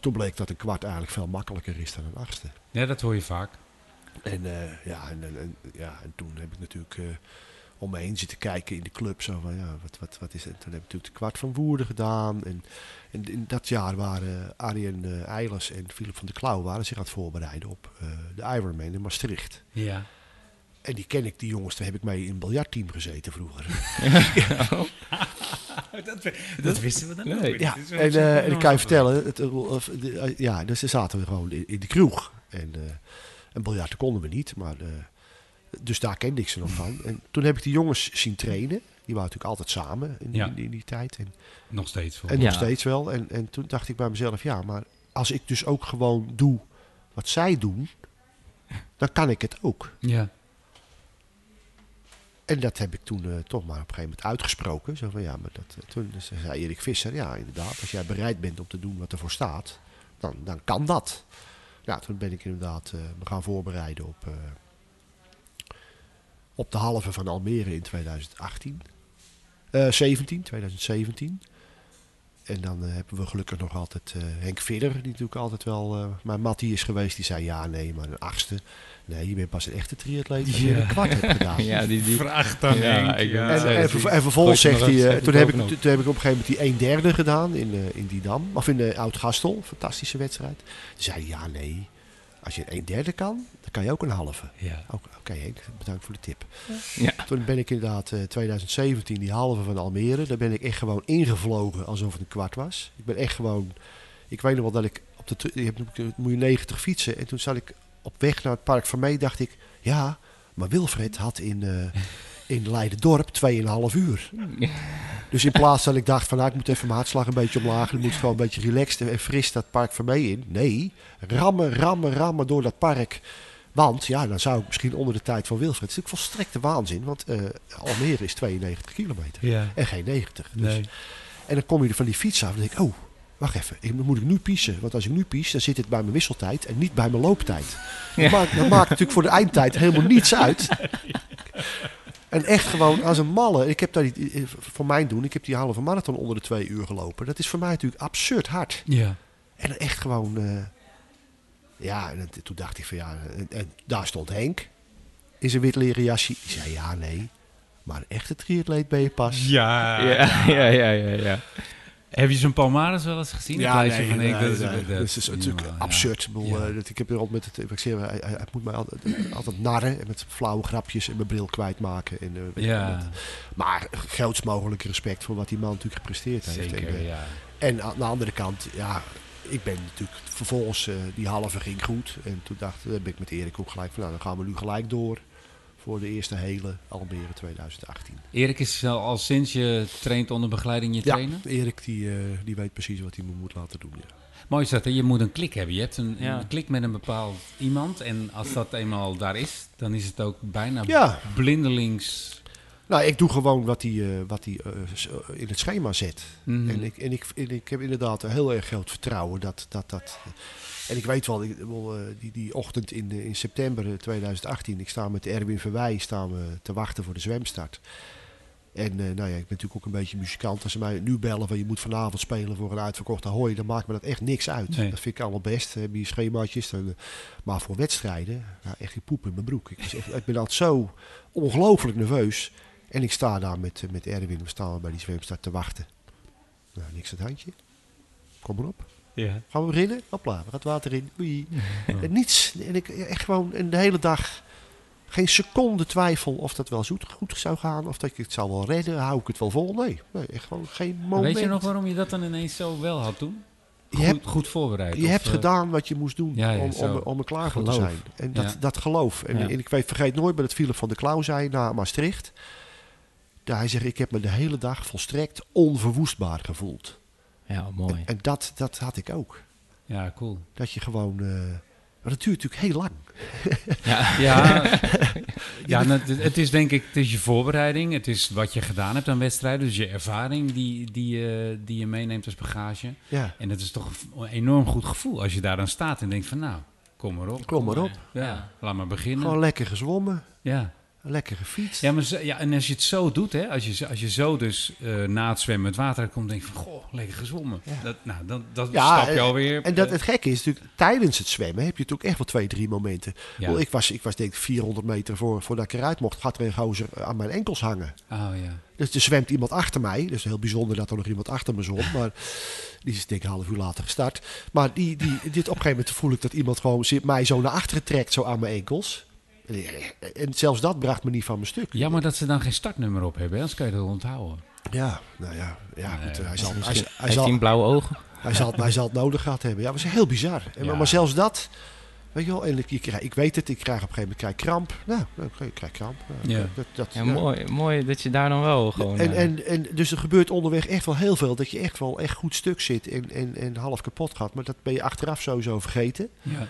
toen bleek dat een kwart eigenlijk veel makkelijker is dan een achtste. Ja, dat hoor je vaak. En, eh, ja, en, ja, en toen heb ik natuurlijk eh, om me heen zitten kijken in de club. Zo van, ja, wat, wat, wat is het? Toen heb ik natuurlijk de kwart van Woerden gedaan. En, en in dat jaar waren Arjen eh Eilers en Philip van der Klauw waren zich aan het voorbereiden op de Ironman in Maastricht. Ja. En die ken ik, die jongens, daar heb ik mee in een biljartteam gezeten vroeger. dat, dat wisten we dan Nee. nooit. Ja, wel en, eh, wel en ik kan je wel vertellen, het, eh, of, de, eh, ja, dus daar zaten we gewoon in, in de kroeg. En eh een biljarten konden we niet, maar eh, dus daar kende ik ze nog van. En toen heb ik die jongens zien trainen. Die waren natuurlijk altijd samen in, Ja. in, in die tijd. En, Nog steeds. voor. en Ja. nog steeds wel. En, en toen dacht ik bij mezelf, ja, maar als ik dus ook gewoon doe wat zij doen, dan kan ik het ook. Ja. En dat heb ik toen eh, toch maar op een gegeven moment uitgesproken. Zo van ja, maar dat, eh, toen zei Erik Visser, ja inderdaad, als jij bereid bent om te doen wat ervoor staat, dan, dan kan dat. Ja, toen ben ik inderdaad eh, me gaan voorbereiden op, op de halve van Almere in 2018. Eh 17, 2017. En dan eh, hebben we gelukkig nog altijd eh, Henk Vidder, die natuurlijk altijd wel eh mijn mattie is geweest. Die zei ja, nee, maar een achtste. Nee, je bent pas een echte triatleet als je Ja. een kwart hebt gedaan. Ja, die, die, Vraag dan Ja, Henk. ik ja. En, en, die ver- en vervolgens zegt hij, toen, heb ik, toen heb ik op een gegeven moment die 1 derde gedaan in, eh in Didam, of in de Oud-Gastel, fantastische wedstrijd. Toen zei hij, ja nee, als je een 1 derde kan, dan kan je ook een halve. Ja. Oké, Henk, bedankt voor de tip. Ja. Toen ben ik inderdaad eh 2017 die halve van Almere, daar ben ik echt gewoon ingevlogen alsof het een kwart was. Ik ben echt gewoon, ik weet nog wel dat ik op de, je hebt, natuurlijk- moet je 90 fietsen en toen zat ik op weg naar het park van mij, dacht ik, ja, maar Wilfred had in, eh in Leiden-dorp 2,5 uur. Dus in plaats dat ik dacht van nou, ik moet even mijn hartslag een beetje omlaag. Ik moet gewoon een beetje relaxed en fris dat park van mij in. Nee, rammen, rammen, rammen door dat park. Want ja, dan zou ik misschien onder de tijd van Wilfred. Het is natuurlijk volstrekte waanzin. Want eh, Almere is 92 kilometer. Ja. En geen 90. Dus. Nee. En dan kom je er van die fiets af en denk ik, oh, wacht even. Ik, moet ik nu piezen. Want als ik nu pies, dan zit het bij mijn wisseltijd en niet bij mijn looptijd. Dat, maakt, dat maakt natuurlijk voor de eindtijd helemaal niets uit. En echt gewoon als een malle. Ik heb daar die, eh, voor mijn doen, ik heb die halve marathon onder de twee uur gelopen. Dat is voor mij natuurlijk absurd hard. Ja. En echt gewoon, eh, ja, en toen dacht ik van ja, en, en daar stond Henk in zijn wit leren jasje. Die zei ja, nee, maar een echte triatleet ben je pas. Ja. ja, ja, ja, ja, ja. Heb je zo'n Palmares wel eens gezien? Ja, nee, van nee, Henk, dat is- dat- is natuurlijk ja. absurd. Ik, Ja. ik heb er al met het, ik zeg, hij, moet mij altijd, altijd narren en met flauwe grapjes en mijn bril kwijtmaken. En, eh, Ja, maar grootst mogelijk respect voor wat die man natuurlijk gepresteerd heeft. zeker. En, Ja. en aan de andere kant, ja, ik ben natuurlijk vervolgens, eh, die halve ging goed. En toen dacht ben ik met Erik ook gelijk van, nou dan gaan we nu gelijk door voor de eerste hele Almere 2018. Erik is al, sinds je traint onder begeleiding je trainer? Ja, Erik die, eh, die weet precies wat hij me moet laten doen. Ja. Mooi is dat, hè? je moet een klik hebben. Je hebt een, Ja. een klik met een bepaald iemand. En als dat eenmaal daar is, dan is het ook bijna Ja. blindelings... Nou, ik doe gewoon wat hij, eh, wat hij eh, in het schema zet. Mhm. En, ik, en, ik, en ik heb inderdaad een heel erg groot vertrouwen dat dat. dat en ik weet wel, ik, wel, eh, die, die ochtend in, eh, in september eh, 2018, ik sta met Erwin Verwij staan we te wachten voor de zwemstart. En eh, nou ja, ik ben natuurlijk ook een beetje muzikant. Als ze mij nu bellen van je moet vanavond spelen voor een uitverkochte hooi, dan maakt me dat echt niks uit. Nee. Dat vind ik allemaal best. Heb je schemaatjes. Dan, eh, maar voor wedstrijden, nou, echt die poep in mijn broek. Ik, was echt, ik ben altijd zo ongelooflijk nerveus. En ik sta daar met, eh, met Erwin, we staan bij die zwemstart te wachten. Nou, niks aan het handje. Kom maar op. Ja. Gaan we beginnen? Hopla, het water in. Oei. En niets. En ik echt gewoon en de hele dag geen seconde twijfel of dat wel zoet, goed zou gaan. Of dat ik het zou wel redden. Hou ik het wel vol? Nee. nee echt gewoon geen moment. Weet je nog waarom je dat dan ineens zo wel had toen? Je Goed, hebt, goed voorbereid. je of, hebt eh, gedaan wat je moest doen Ja, ja, om, om, om er klaar voor te zijn. En dat, Ja. dat geloof. En, ik weet, vergeet nooit bij dat Philip van der Klauw zei na Maastricht. Daar hij zegt, ik heb me de hele dag volstrekt onverwoestbaar gevoeld. Ja, mooi. En dat, dat had ik ook. Ja, cool. Dat je gewoon... eh maar dat duurt natuurlijk heel lang. Ja, Ja, ja nou, het- is denk ik het is je voorbereiding. Het is wat je gedaan hebt aan wedstrijden. Dus je ervaring die, die, je- die je meeneemt als bagage. Ja. En het is toch een enorm goed gevoel als je daar dan staat en denkt van nou, kom maar op. Kom maar op. Ja, Ja. laat maar beginnen. Gewoon lekker gezwommen. Ja. Lekker gefietst. Ja, maar zo- ja, en als je het zo doet, hè, als, je, zo- als je zo dus eh, na het zwemmen het water uitkomt, denk je van, goh, lekker gezwommen. Ja. Dat, nou, dan, dat Ja, stap je en- alweer. En dat, eh, het gekke is natuurlijk, tijdens het zwemmen heb je natuurlijk echt wel twee, drie momenten. ja. Wel, Ik, was, ik was denk ik 400 meter voor, voordat ik eruit mocht, gaat er een gozer aan mijn enkels hangen. Oh ja. Dus er zwemt iemand achter mij. Dus heel bijzonder dat er nog iemand achter me zwom. Maar die is denk ik een half uur later gestart. Maar die, die, dit, op een gegeven moment voel ik dat iemand gewoon zit- mij zo naar achteren trekt, zo aan mijn enkels. En- zelfs dat bracht me niet van mijn stuk. Jammer dat ze dan geen startnummer op hebben, anders kan je dat onthouden. Ja, nou ja, ja Nee, goed, hij, zal, hij, zal, blauwe ogen? hij, zal, hij zal het nodig gehad hebben. Ja, dat was heel bizar. En, Ja. Maar zelfs dat, weet je wel, en ik, ik, krijg- ik weet het, ik krijg op een gegeven moment krijg ik kramp. Nou, ik krijg kramp. Nou, Ja. Dat, dat, Ja, ja. mooi, mooi dat je daar dan wel gewoon... En, eh, en, en dus er gebeurt onderweg echt wel heel veel. Dat je echt wel echt goed stuk zit en, en, en half kapot gaat. Maar dat ben je achteraf sowieso vergeten. Ja.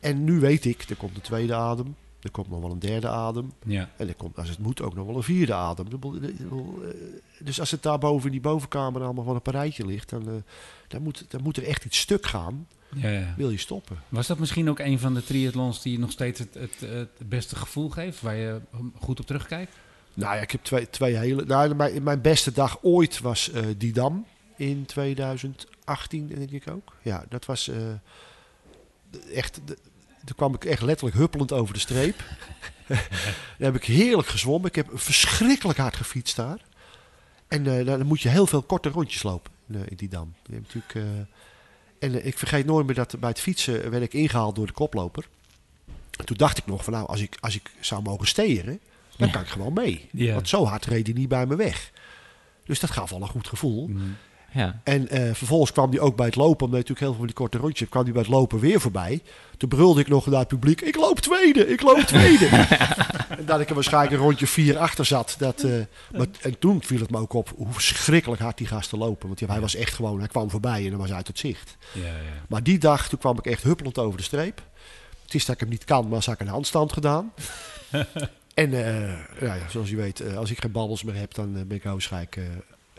En nu weet ik, er komt een tweede adem. Er komt nog wel een derde adem. Ja. En er komt, als het moet, ook nog wel een vierde adem. Eh, Dus als het daar boven in die bovenkamer allemaal van een parijtje ligt... Dan, eh, dan, moet, dan moet er echt iets stuk gaan. Ja, ja. Wil je stoppen. Was dat misschien ook een van de triathlons die je nog steeds het, het, het beste gevoel geeft, waar je goed op terugkijkt? Nou ja, ik heb twee, twee hele... Nou, mijn, mijn beste dag ooit was eh die dam in 2018, denk ik ook. Ja, dat was eh, echt... de- toen kwam ik echt letterlijk huppelend over de streep. Daar heb ik heerlijk gezwommen. Ik heb verschrikkelijk hard gefietst daar. En eh, dan moet je heel veel korte rondjes lopen in, eh, in die dam. Je hebt natuurlijk, eh, en ik vergeet nooit meer dat bij het fietsen werd ik ingehaald door de koploper. En toen dacht ik nog van nou, als ik, als ik zou mogen steren, dan Ja. kan ik gewoon mee. Ja. Want zo hard reed hij niet bij me weg. Dus dat gaf al een goed gevoel. Mm. Ja. En eh, vervolgens kwam hij ook bij het lopen, omdat je natuurlijk heel veel van die korte rondjes hebt, kwam hij bij het lopen weer voorbij. Toen brulde ik nog naar het publiek, ik loop tweede, ik loop tweede. en dat ik er waarschijnlijk een rondje vier achter zat. Dat, eh, maar, en toen viel het me ook op hoe verschrikkelijk hard die gasten lopen. Want ja, hij was echt gewoon, hij kwam voorbij en dan was hij uit het zicht. Ja, ja. Maar die dag, toen kwam ik echt huppelend over de streep. Het is dat ik hem niet kan, maar als ik een handstand gedaan. en eh, ja, zoals je weet, als ik geen babbels meer heb, dan ben ik waarschijnlijk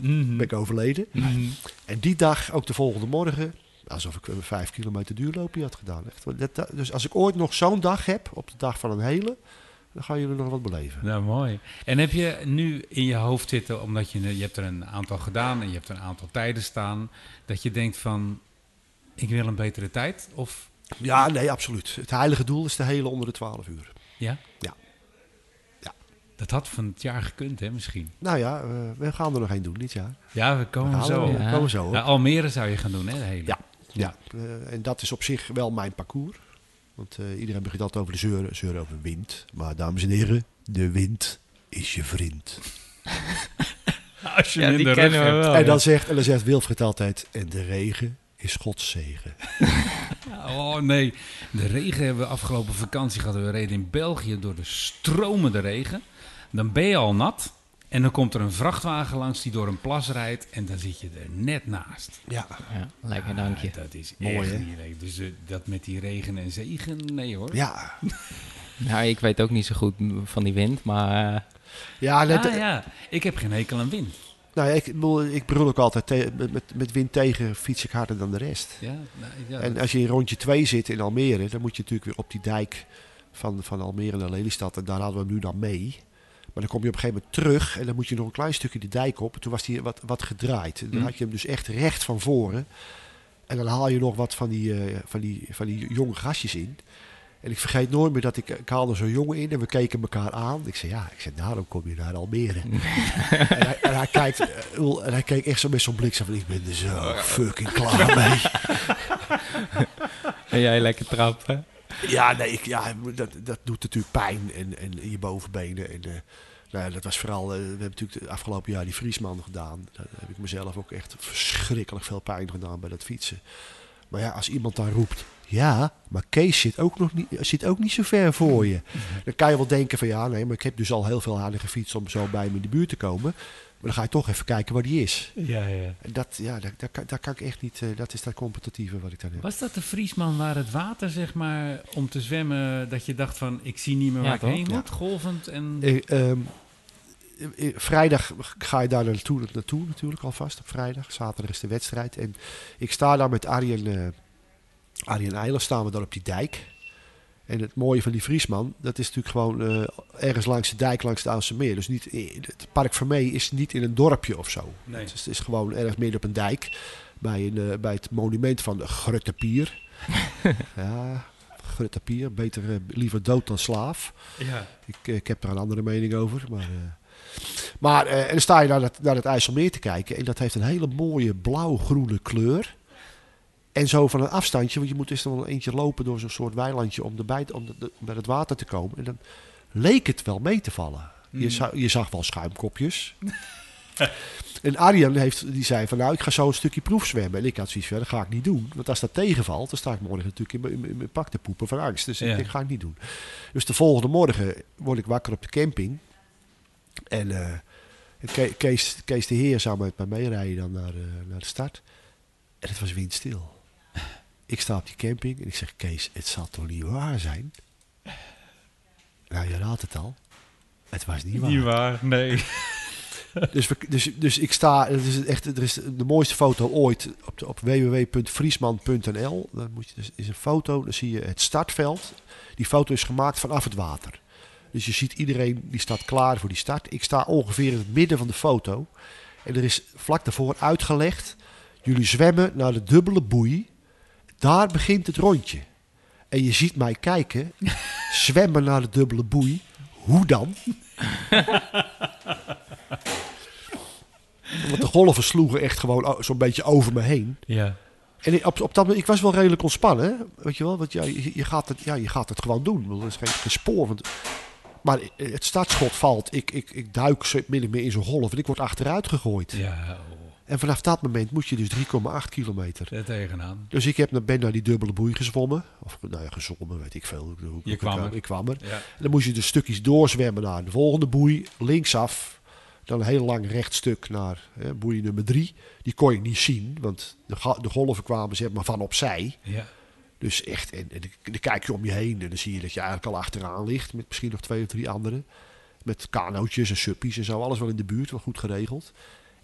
Mhm. ben ik overleden. Mhm. En die dag, ook de volgende morgen, alsof ik vijf kilometer duurloopje had gedaan. Echt. Dus als ik ooit nog zo'n dag heb, op de dag van een hele, dan gaan jullie nog wat beleven. Nou, mooi. En heb je nu in je hoofd zitten, omdat je, je hebt er een aantal gedaan en je hebt er een aantal tijden staan, dat je denkt van, ik wil een betere tijd? Of Ja, nee, absoluut. Het heilige doel is de hele onder de 12 uur. ja? Ja. Dat had van het jaar gekund, hè, misschien. Nou ja, eh, we gaan er nog één doen dit jaar. Ja, we komen We zo. er- Ja. komen. Ja, Almere zou je gaan doen, hè, de hele. Ja. Ja, eh, en dat is op zich wel mijn parcours. Want eh, iedereen begint altijd over de zeuren, zeuren over wind. Maar dames en heren, de wind is je vriend. Als je Ja, hem in die de rug we wel. en, ja. dan zegt, en dan zegt Wilfried altijd, en de regen is Gods zegen. Oh nee, de regen hebben we afgelopen vakantie gehad. We reden in België door de stromende regen. Dan ben je al nat. En dan komt er een vrachtwagen langs die door een plas rijdt. En dan zit je er net naast. Ja, Ja, lekker dankje. Ah, dat is Mooi, echt hè? niet leuk. Dus eh, dat met die regen en zegen, nee hoor. ja. Nou, ik weet ook niet zo goed van die wind, maar eh, Ja, net, Ah, ja, ik heb geen hekel aan wind. nou, ja, ik, bedoel, ik brul ook altijd met, met, met wind tegen fiets ik harder dan de rest. Ja, nou, ja, En als je in rondje 2 zit in Almere, dan moet je natuurlijk weer op die dijk van, van Almere naar Lelystad. En daar hadden we hem nu dan mee. Maar dan kom je op een gegeven moment terug en dan moet je nog een klein stukje de dijk op. En toen was hij wat, wat gedraaid. Dan Hm. had je hem dus echt recht van voren. En dan haal je nog wat van die, eh, van die, van die jonge gastjes in. En ik vergeet nooit meer dat ik, ik haalde zo'n jongen in en we keken elkaar aan. Ik zei, ja, ik zei, daarom kom je naar Almere. en, hij, en, hij kijkt, eh, en hij keek echt zo met zo'n blik zo van, ik ben er zo fucking klaar mee. en jij lekker trappen. Ja, nee, ik, ja, dat, dat doet natuurlijk pijn en, en je bovenbenen. En, eh, nou ja, dat was vooral, eh, we hebben natuurlijk het afgelopen jaar die Vriesman gedaan. Daar heb ik mezelf ook echt verschrikkelijk veel pijn gedaan bij dat fietsen. Maar ja, als iemand dan roept, ja, maar Kees zit ook nog niet, zit ook niet zo ver voor je. Dan kan je wel denken van ja, nee, maar ik heb dus al heel veel harder gefietst om zo bij hem in de buurt te komen. Maar dan ga je toch even kijken waar die is. ja, ja. En dat, ja, daar, daar, kan- daar kan ik echt niet, eh, dat is dat competitieve wat ik dan heb. Was dat de Vriesman waar het water, zeg maar, om te zwemmen, dat je dacht van, ik zie niet meer waar Ja, ik heen moet, golvend en... Eh, ehm, eh, vrijdag ga je daar naartoe, naartoe natuurlijk alvast op vrijdag. Zaterdag is de wedstrijd. En ik sta daar met Arjen, eh Arjen Eilers, staan we daar op die dijk. En het mooie van die Vriesman, dat is natuurlijk gewoon eh, ergens langs de dijk, langs het Oudse Meer. Dus niet, het Park Vermee is niet in een dorpje of zo. Nee. Het, is, het is gewoon ergens midden op een dijk. Bij, een, eh, bij het monument van de Grutte Pier. ja, Grutte Pier. Beter eh, liever dood dan slaaf. Ja. Ik, ik heb daar een andere mening over. Maar, maar en dan sta je naar het, naar het IJsselmeer te kijken. En dat heeft een hele mooie blauw-groene kleur. En zo van een afstandje, want je moet eerst nog wel eentje lopen door zo'n soort weilandje om, erbij, om de- bij het water te komen. En dan leek het wel mee te vallen. Je, Mm. zag, je zag wel schuimkopjes. en Arjan heeft, die zei van nou, ik ga zo een stukje proefzwemmen. En ik had zoiets van, dat ga ik niet doen. Want als dat tegenvalt, dan sta ik morgen natuurlijk in mijn- in pak te poepen van angst. Dus Ja. ik, ik ga het niet doen. Dus de volgende morgen word ik wakker op de camping. En eh, Ke- Kees, Kees de Heer zou met mij meerijden dan naar, eh, naar de start. En het was windstil. Ik sta op die camping en ik zeg, Kees, het zal toch niet waar zijn? Nou, je raadt het al. Het was niet waar. Niet waar, nee. Dus, we, dus, dus ik sta, het is echt, er is de mooiste foto ooit op, op www.vriesman.nl. Dan moet je, dus is een foto, dan zie je het startveld. Die foto is gemaakt vanaf het water. Dus je ziet iedereen die staat klaar voor die start. Ik sta ongeveer in het midden van de foto. En er is vlak daarvoor uitgelegd: jullie zwemmen naar de dubbele boei. Daar begint het rondje. En je ziet mij kijken, zwemmen naar de dubbele boei. Hoe dan? Want de golven sloegen echt gewoon zo'n beetje over me heen. Ja. En ik, op, op dat moment, ik was wel redelijk ontspannen. Weet je wel, want ja, je, je gaat, het, ja, je gaat het gewoon doen. Er is geen, geen spoor. Want, maar het startschot valt. Ik, ik, ik duik of meer in zo'n golf en ik word achteruit gegooid. Ja, oh, En vanaf dat moment moet je dus 3,8 kilometer. er tegenaan. Dus ik heb, ben naar die dubbele boei gezwommen. Of nou ja, gezwommen, weet ik veel. Hoe- Je kwam ik, er. ik kwam er. Ja. En dan moest je dus stukjes doorzwemmen naar de volgende boei, linksaf. Dan een heel lang rechtstuk naar hè, boei nummer drie. Die kon je niet zien, want de, de golven kwamen zeg maar van opzij. Ja. Dus echt, en, en dan kijk je om je heen en dan zie je dat je eigenlijk al achteraan ligt. Met misschien nog twee of drie anderen. Met kanootjes en suppies en zo. Alles wel in de buurt, wel goed geregeld.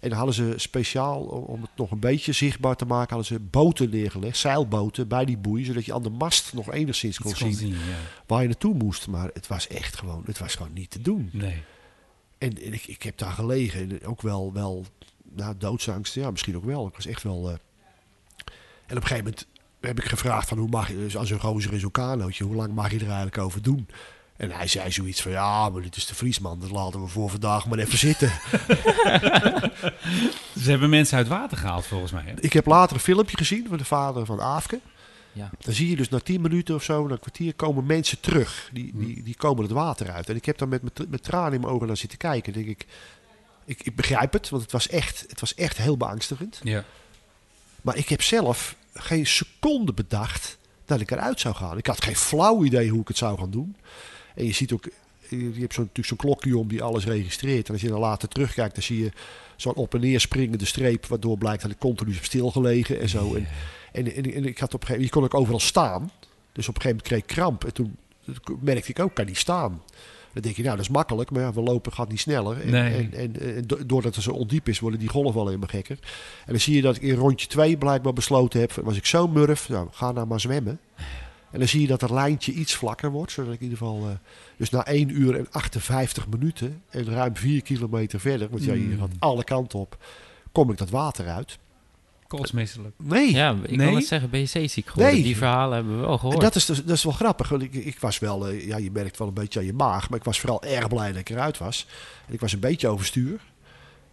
En dan hadden ze speciaal, om het nog een beetje zichtbaar te maken, hadden ze boten neergelegd. Zeilboten bij die boei, zodat je aan de mast nog enigszins kon zien ja. waar je naartoe moest. Maar het was echt gewoon, het was gewoon niet te doen. Nee. En, en ik, ik heb daar gelegen en ook wel, wel nou, doodsangst. Ja, misschien ook wel. Ik was echt wel... eh, En op een gegeven moment heb ik gevraagd van hoe mag je, dus als een gozer in zo'n kanootje, hoe lang mag je er eigenlijk over doen? En hij zei zoiets van, ja, maar dit is de Vriesman, dat laten we voor vandaag maar even zitten. Ze hebben mensen uit water gehaald, volgens mij. Hè? ik heb later een filmpje gezien van de vader van Aafke. Ja. Dan zie je dus na 10 minuten of zo, na een kwartier, komen mensen terug. Die, die, die komen het water uit. En ik heb dan met, met, met tranen in mijn ogen naar zitten kijken. denk ik, ik, ik begrijp het, want het was echt, het was echt heel beangstigend. Ja. Maar ik heb zelf geen seconde bedacht dat ik eruit zou gaan. Ik had geen flauw idee hoe ik het zou gaan doen. En je ziet ook, je hebt zo'n natuurlijk zo'n klokje om die alles registreert. En als je dan later terugkijkt, dan zie je zo'n op en neer springende streep, waardoor blijkt dat ik continu heb stilgelegen en zo. En, en, en, en ik had op een gegeven moment, je kon ook overal staan. Dus op een gegeven moment kreeg ik kramp. En toen merkte ik ook, kan niet staan. Dan denk je, nou, dat is makkelijk, maar ja, we lopen gaat niet sneller. En, Nee. en, en, en do- doordat het zo ondiep is, worden die golven wel helemaal gekker. En dan zie je dat ik in rondje 2 blijkbaar besloten heb, was ik zo murf, nou, ga nou maar zwemmen. En dan zie je dat het lijntje iets vlakker wordt, zodat ik in ieder geval... eh, dus na 1 uur en 58 minuten en ruim 4 kilometer verder, want ja, je Mm. gaat alle kanten op, kom ik dat water uit. Kotsmisselijk. Nee, Ja, ik Nee? wil net zeggen, ben je zeeziek geworden? Nee. Die verhalen hebben we wel En gehoord. dat is, dus, dat is wel grappig. Want ik, ik was wel, eh, ja, je merkt wel een beetje aan je maag. Maar ik was vooral erg blij dat ik eruit was. En ik was een beetje overstuur.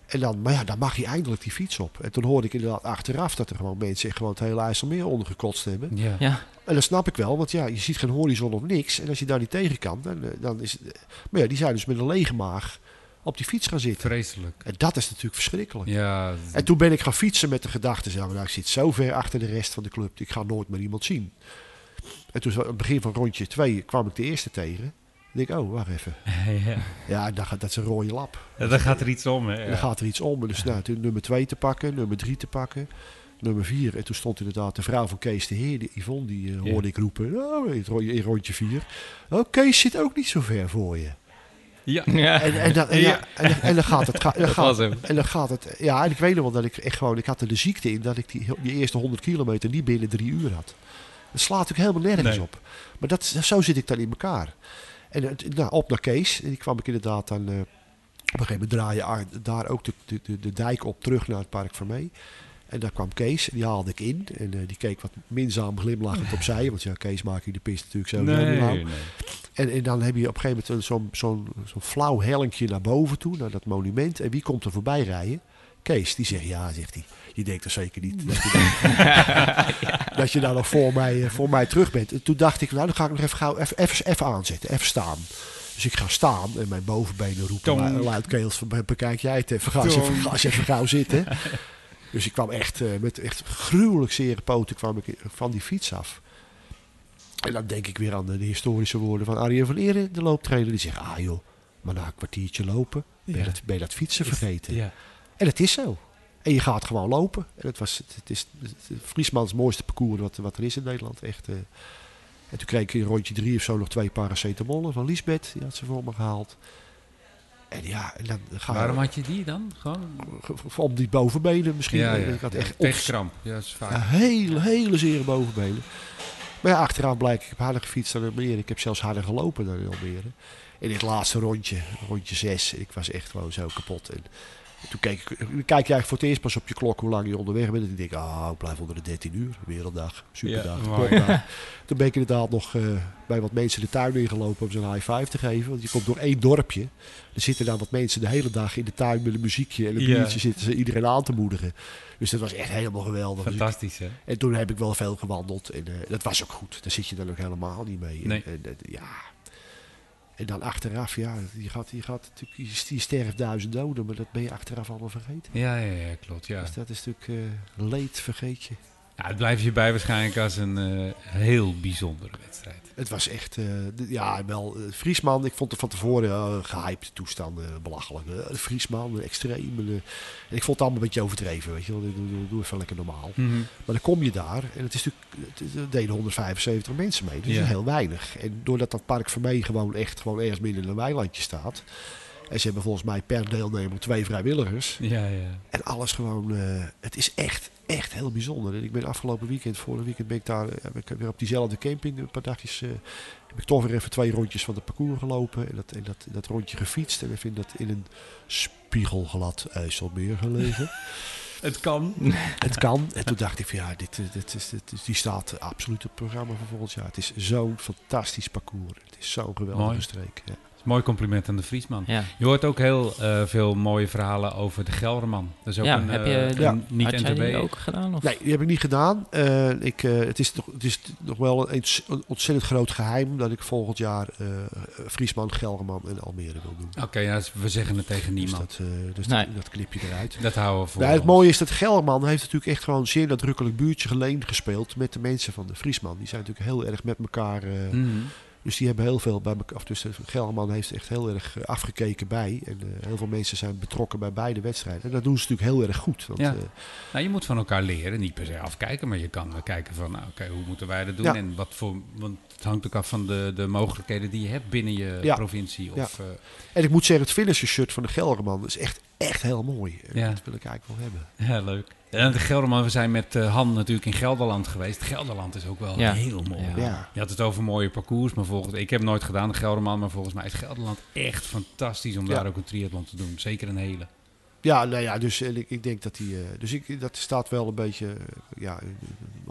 En dan, maar ja, dan mag je eindelijk die fiets op. En toen hoorde ik inderdaad achteraf dat er gewoon mensen gewoon het hele IJsselmeer ondergekotst hebben. Ja. Ja, En dat snap ik wel, want ja, je ziet geen horizon of niks. En als je daar niet tegen kan, dan, eh, dan is het... eh, Maar ja, die zijn dus met een lege maag op die fiets gaan zitten. Vreselijk. En dat is natuurlijk verschrikkelijk. Ja, En toen ben ik gaan fietsen met de gedachte, zeg, nou, ik zit zo ver achter de rest van de club, ik ga nooit meer iemand zien. En toen, aan het begin van rondje 2, kwam ik de eerste tegen. Ik denk, oh, wacht even. ja. Ja, dan gaat, dat is een rode lap. Ja, dan gaat er iets om, hè. En dan gaat er iets om. Dus nou, toen nummer 2 te pakken, nummer 3 te pakken, nummer 4. En toen stond inderdaad de vrouw van Kees de Heer, die Yvonne, die eh, Ja. hoorde ik roepen, oh, in ro- in rondje 4. Oh, Kees zit ook niet zo ver voor je. Ja. ja. En, en, dan, en, ja, en, dan- en dan gaat het... Ga, dan gaat. En dan gaat het. Ja, en ik weet nog wel dat ik echt gewoon. Ik had er de ziekte in dat ik die, die eerste 100 kilometer niet binnen drie uur had. Dat slaat natuurlijk helemaal nergens Nee. op. Maar dat, zo zit ik dan in elkaar. En nou, op naar Kees. En die kwam ik inderdaad dan. eh, op een gegeven moment draaien aan- daar ook de, de, de, dijk op terug naar het park van mee. En daar kwam Kees, die haalde ik in. En eh, die keek wat minzaam glimlachend opzij. Want ja, Kees maak je de pist natuurlijk zo Nee. En, en dan heb je op een gegeven moment zo'n zo'n zo'n flauw hellinkje naar boven toe, naar dat monument. En wie komt er voorbij rijden? Kees, die zegt ja, zegt hij. Je denkt er zeker niet dat je, dat je daar nog voor mij, eh, voor mij terug bent. En toen dacht ik, nou dan ga ik nog even, gauw, even, even, even aanzetten, even staan. Dus ik ga staan en mijn bovenbenen roepen Tong. luidkeels van "Be- bekijk jij het even, ga eens even, ga even gauw zitten. Dus ik kwam echt eh, met echt gruwelijk zere poten kwam ik van die fiets af. En dan denk ik weer aan de, de historische woorden van Arjen van Eren, de looptrainer. Die zegt, ah joh, maar na een kwartiertje lopen ben je, Ja. dat, ben je dat fietsen vergeten. Ja. En het is zo. En je gaat gewoon lopen. En het was het, is het Friesmans mooiste parcours wat, wat er is in Nederland. Echt. eh. En toen kreeg ik in rondje drie of zo nog twee paracetamollen van Lisbeth. Die had ze voor me gehaald. En ja, en dan ga Waarom had je die dan? Gewoon... om die bovenbenen misschien. Ja, ja. Ik had echt Tegen ontz- kramp. Ja, dat is vaak. ja, hele, hele zere bovenbenen. Maar ja, achteraan blijkt, ik heb harder gefietst dan Almere. Ik heb zelfs harder gelopen dan in Almere. In dit laatste rondje, rondje 6, ik was echt gewoon zo kapot. En toen dan kijk je eigenlijk voor het eerst pas op je klok hoe lang je onderweg bent. En ik denk, ah, ik blijf onder de 13 uur. Werelddag, superdag, Ja. Toen ben ik inderdaad nog eh, bij wat mensen de tuin ingelopen om ze een high five te geven. Want je komt door één dorpje. Er zitten dan wat mensen de hele dag in de tuin met een muziekje en een biertje zitten ze iedereen aan te moedigen. Dus dat was echt helemaal geweldig. Dus Fantastisch, hè? en toen heb ik wel veel gewandeld. En eh, dat was ook goed. Daar zit je dan ook helemaal niet mee. Nee. En, en, ja. En dan achteraf, ja, je, gaat, je, gaat natuurlijk, je sterft duizend doden, maar dat ben je achteraf allemaal vergeten. Ja, ja, ja, klopt. Ja. Dus dat is natuurlijk eh, leed, vergeet je. Ja, het blijft je bij waarschijnlijk als een eh, heel bijzondere wedstrijd. Het was echt, eh, ja, wel, eh, Friesman, ik vond het van tevoren gehyped toestand, eh, belachelijk. Friesman, extreem. en ik vond het allemaal een beetje overdreven, weet je wel. Doe, doe, even lekker normaal. Mhm. Maar dan kom je daar en het is natuurlijk, het- er deden 175 mensen mee, dus Ja. dat is heel weinig. En doordat dat park voor mij gewoon echt gewoon ergens midden in een weilandje staat. En ze hebben volgens mij per deelnemer twee vrijwilligers. Ja, ja. En alles gewoon, het is echt, echt heel bijzonder. En ik ben afgelopen weekend, vorige weekend ben ik daar, eh, heb ik weer op diezelfde camping een paar dagjes, eh, heb ik toch weer even twee rondjes van het parcours gelopen. En dat, en dat, dat rondje gefietst. En ik vind dat in een spiegelglad IJsselmeer gelegen. Het kan. Het kan. En toen dacht ik van ja, dit, eh, dit, is, dit is, die staat absoluut op het programma voor volgend jaar. Het is zo'n fantastisch parcours. Het is zo'n geweldige Mooi. streek. Ja. Mooi compliment aan de Friesman. Ja. Je hoort ook heel eh, veel mooie verhalen over de Gelderman. Dat is ook Ja, een, heb eh, je een Ja. niet Had jij die NTB. ook gedaan? Of? Nee, die heb ik niet gedaan. Eh, ik, eh, het, is het is nog wel een, een ontzettend groot geheim dat ik volgend jaar eh Friesman, Gelderman en Almere wil doen. Oké, ja, dus we zeggen het tegen Dus, niemand. dat, eh, dus Nee. dat, dat knip je eruit. Dat houden we voor Nou, het mooie is dat Gelderman heeft natuurlijk echt gewoon een zeer nadrukkelijk buurtje geleen gespeeld met de mensen van de Friesman. Die zijn natuurlijk heel erg met elkaar. eh, Mhm. Dus die hebben heel veel bij elkaar. Of dus Gelderman heeft echt heel erg eh, afgekeken bij. En eh, heel veel mensen zijn betrokken bij beide wedstrijden. En dat doen ze natuurlijk heel erg goed. Want, Ja. eh, Nou, je moet van elkaar leren. Niet per se afkijken, maar je kan kijken van, nou, oké, hoe moeten wij dat doen? Ja. En wat voor, want het hangt ook af van de, de mogelijkheden die je hebt binnen je Ja. provincie. Of, en ik moet zeggen, het finisher shirt van de Gelderman is echt, echt heel mooi. Dat wil ik eigenlijk wel hebben. ja, leuk. En de Gelderman, we zijn met eh, Han natuurlijk in Gelderland geweest. Gelderland is ook wel Ja. heel mooi. Ja. Ja. Je had het over mooie parcours, maar volgens, ik heb het nooit gedaan de Gelderman, maar volgens mij is Gelderland echt fantastisch om Ja. daar ook een triathlon te doen. Zeker een hele. Ja, nou ja, dus en ik, ik denk dat die. eh, dus ik, dat staat wel een beetje. eh, ja, eh,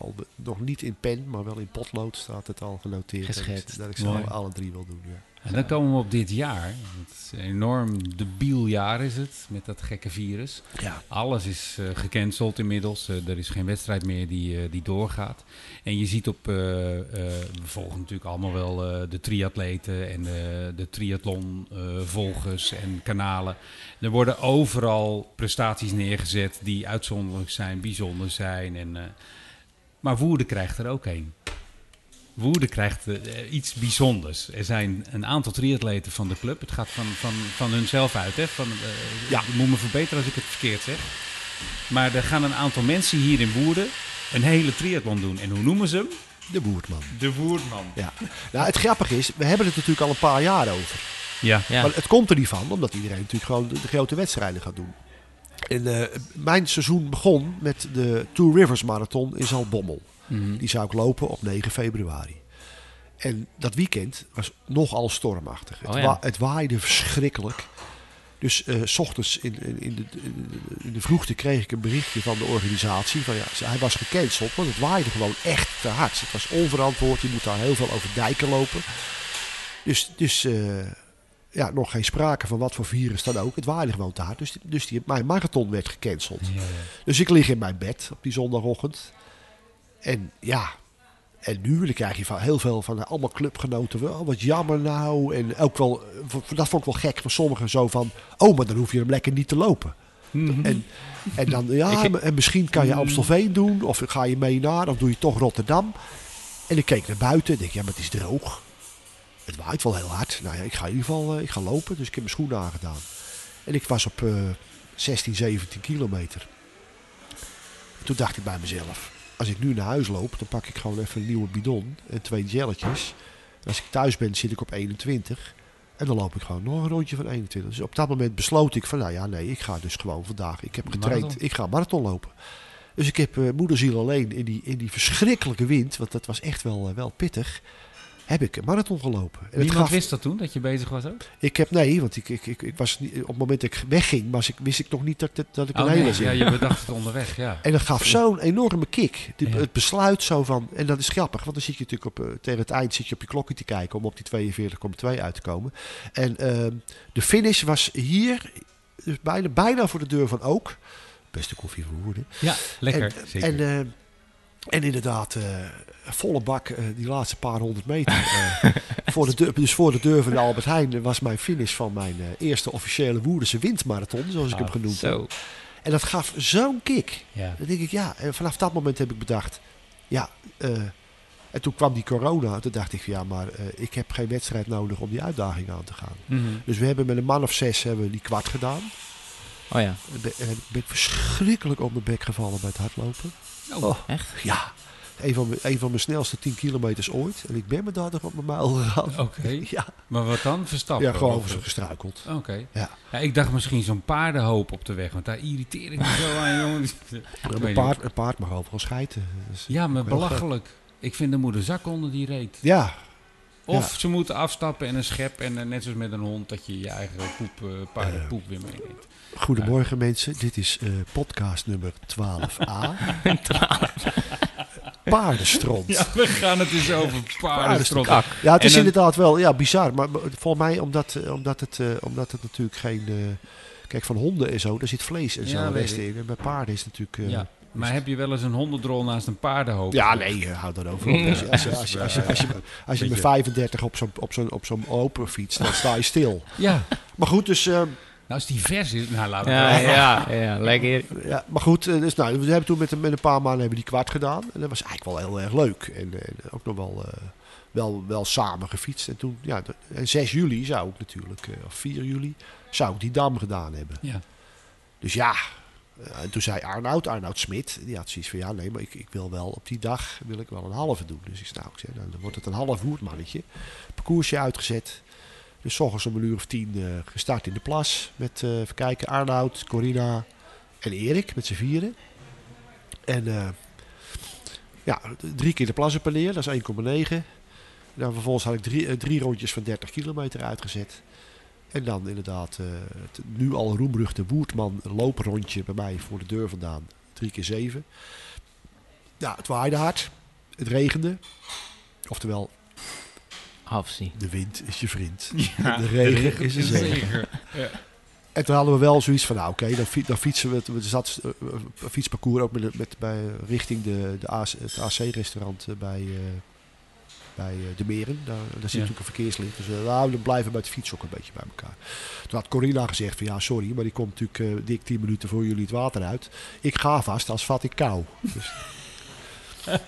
al nog niet in pen, maar wel in potlood staat het al genoteerd. Dat ik- Geschetst. Dat ik ze alle, alle drie wil doen. Ja. En dan komen we op dit jaar. Het is een enorm debiel jaar is het, met dat gekke virus. Ja. Alles is eh, gecanceld inmiddels. Eh, er is geen wedstrijd meer die, eh, die doorgaat. En je ziet op, we volgen natuurlijk allemaal wel de triatleten en de, de triathlon eh, volgers en kanalen. Er worden overal prestaties neergezet die uitzonderlijk zijn, bijzonder zijn. En, maar Woerden krijgt er ook een. Woerden krijgt eh, iets bijzonders. Er zijn een aantal triatleten van de club. Het gaat van, van, van hunzelf uit. Hè? Van, eh, Ja. Ik moet me verbeteren als ik het verkeerd zeg. Maar er gaan een aantal mensen hier in Woerden een hele triathlon doen. En hoe noemen ze hem? De Boertman. De Woerdman. Ja. Nou, het grappige is, we hebben het natuurlijk al een paar jaar over. Ja. Ja. Maar het komt er niet van, omdat iedereen natuurlijk gewoon de, de grote wedstrijden gaat doen. En eh, mijn seizoen begon met de Two Rivers Marathon in Zaltbommel. Mhm. Die zou ik lopen op 9 februari. En dat weekend was nogal stormachtig. Oh het, ja. wa- het waaide verschrikkelijk. Dus eh, s ochtends in, in, in, de, in de vroegte kreeg ik een berichtje van de organisatie. Van, ja, hij was gecanceld, want het waaide gewoon echt te hard. Het was onverantwoord. Je moet daar heel veel over dijken lopen. Dus, dus eh, ja, nog geen sprake van wat voor virus dan ook. Het waaide gewoon hard. Dus, dus die, mijn marathon werd gecanceld. Ja, ja. Dus ik lig in mijn bed op die zondagochtend. En ja, en nu dan krijg je van heel veel van allemaal clubgenoten. Wel, wat jammer nou. En ook wel, eh, dat vond ik wel gek van sommigen zo van. Oh, maar dan hoef je hem lekker niet te lopen. Mhm. En, en dan, ja, Ik- en misschien kan je Amstelveen doen. Of ga je mee naar, of doe je toch Rotterdam. En ik keek naar buiten en denk, ja, maar het is droog. Het waait wel heel hard. Nou ja, ik ga in ieder geval eh, ik ga lopen. Dus ik heb mijn schoenen aangedaan. En ik was op eh 16, 17 kilometer. En toen dacht ik bij mezelf, als ik nu naar huis loop, dan pak ik gewoon even een nieuwe bidon en twee jelletjes. En als ik thuis ben, zit ik op 21. En dan loop ik gewoon nog een rondje van 21. Dus op dat moment besloot ik van, nou ja, nee, ik ga dus gewoon vandaag. Ik heb getraind, Marathon. ik ga marathon lopen. Dus ik heb eh, moederziel alleen in die, in die verschrikkelijke wind, want dat was echt wel, eh, wel pittig, heb ik een marathon gelopen. En Niemand gaf, wist dat toen, dat je bezig was ook? ik heb, nee, want ik, ik, ik, ik was niet, op het moment dat ik wegging, was ik, wist ik nog niet dat, dat, dat ik een Oh, hele nee. zin Ja, je bedacht het onderweg, ja. en dat gaf zo'n enorme kick. De- Ja. Het besluit zo van, en dat is grappig, want dan zit je natuurlijk op, eh, tegen het eind zit je op je klokje te kijken om op die 42,2 uit te komen. En ehm, de finish was hier, dus bijna, bijna voor de deur van Ook. Beste koffie voor Woerden. Ja, lekker. En, zeker. en, eh, en inderdaad, eh, volle bak eh, die laatste paar honderd meter. eh, voor de deur, dus voor de deur van de Albert Heijn was mijn finish van mijn eerste officiële Woerdense windmarathon, zoals ik hem Ah, genoemd heb. En dat gaf zo'n kick. ja. Dan denk ik, ja, en vanaf dat moment heb ik bedacht, ja, en toen kwam die corona, toen dacht ik, ja, maar ik heb geen wedstrijd nodig om die uitdaging aan te gaan. Mhm. Dus we hebben met een man of zes hebben we die kwart gedaan. Oh ja. En ben, en ben ik verschrikkelijk op mijn bek gevallen bij het hardlopen. Oh, Echt? Ja, een van, mijn, een van mijn snelste 10 kilometers ooit. En ik ben me daar nog op mijn muil gegaan. Oké. Ja, Maar wat dan? Verstappen? ja, gewoon Of- gestruikeld. Oké. Ja. Ja, ik dacht misschien zo'n paardenhoop op de weg, want daar irriteer ik me zo aan, jongen. Een, paard, een paard mag overal schijten. Dus- Ja, maar belachelijk. Ik vind er moet een zak onder die reet. Ja, Of Ja. ze moeten afstappen en een schep en eh, net zoals met een hond dat je je eigen poep, eh Eh. paardenpoep weer meeneemt. Goedemorgen mensen. Dit is eh, podcast nummer 12a. paardenstront. Ja, we gaan het eens over paardenstrot. Kak. Ja, het is En inderdaad wel ja, bizar. Maar maar volgens mij, omdat, eh, omdat, het, eh, omdat het natuurlijk geen... eh, kijk, van honden en zo, daar zit vlees en Ja, zo weet rest ik. in. En bij paarden is het natuurlijk... eh, Ja. Maar heb je wel eens een hondendrol naast een paardenhoofd? Ja, nee, eh, houd daarover op. Als je, met 35 op zo'n op zo'n op zo'n open fiets, dan sta je stil. Ja. Maar goed, dus, eh, Nou, als die vers is, nou laten we Ja, ja, ja, lekker. ja, maar goed eh, dus, nou, we hebben toen met, een- met een paar maanden hebben die kwart gedaan. En dat was eigenlijk wel heel erg leuk. En, en ook nog wel, eh, wel, wel samen gefietst. En toen, ja, en 6 juli zou ik natuurlijk, eh, of 4 juli, zou ik die dam gedaan hebben. Ja. Dus ja, en toen zei Arnoud, Arnoud Smit, die had zoiets van ja, nee, maar ik, ik wil wel op die dag wil ik wel een halve doen. Dus ik zei, nou, ik zei, nou, dan wordt het een half woerdmannetje. Parcoursje uitgezet. Dus ochtends om een uur of tien eh, gestart in de plas. Met, eh even kijken, Arnoud, Corina en Erik met z'n vieren. En eh, ja, drie keer de plas op en neer, dat is 1,9. En dan vervolgens had ik drie, drie rondjes van 30 kilometer uitgezet. En dan inderdaad het nu al roemruchte Woertman looprondje bij mij voor de deur vandaan. Drie keer zeven. Ja, het waaide hard. Het regende. Oftewel, Afzien. de wind is je vriend. Ja, de regen is een zegen. zegen. En toen hadden we wel zoiets van, nou oké, dan, fi- dan fietsen we. het- Er zat eh, fietsparcours ook met, met, bij, richting de, de AC, het AC-restaurant bij, eh, bij eh, de Meren. Daar, daar zit Ja. natuurlijk een verkeerslicht. Dus eh, nou, dan blijven we bij het fietsen ook een beetje bij elkaar. Toen had Corina gezegd van, ja sorry, maar die komt natuurlijk eh, dik 10 minuten voor jullie het water uit. Ik ga vast, als vat ik kou. Dus,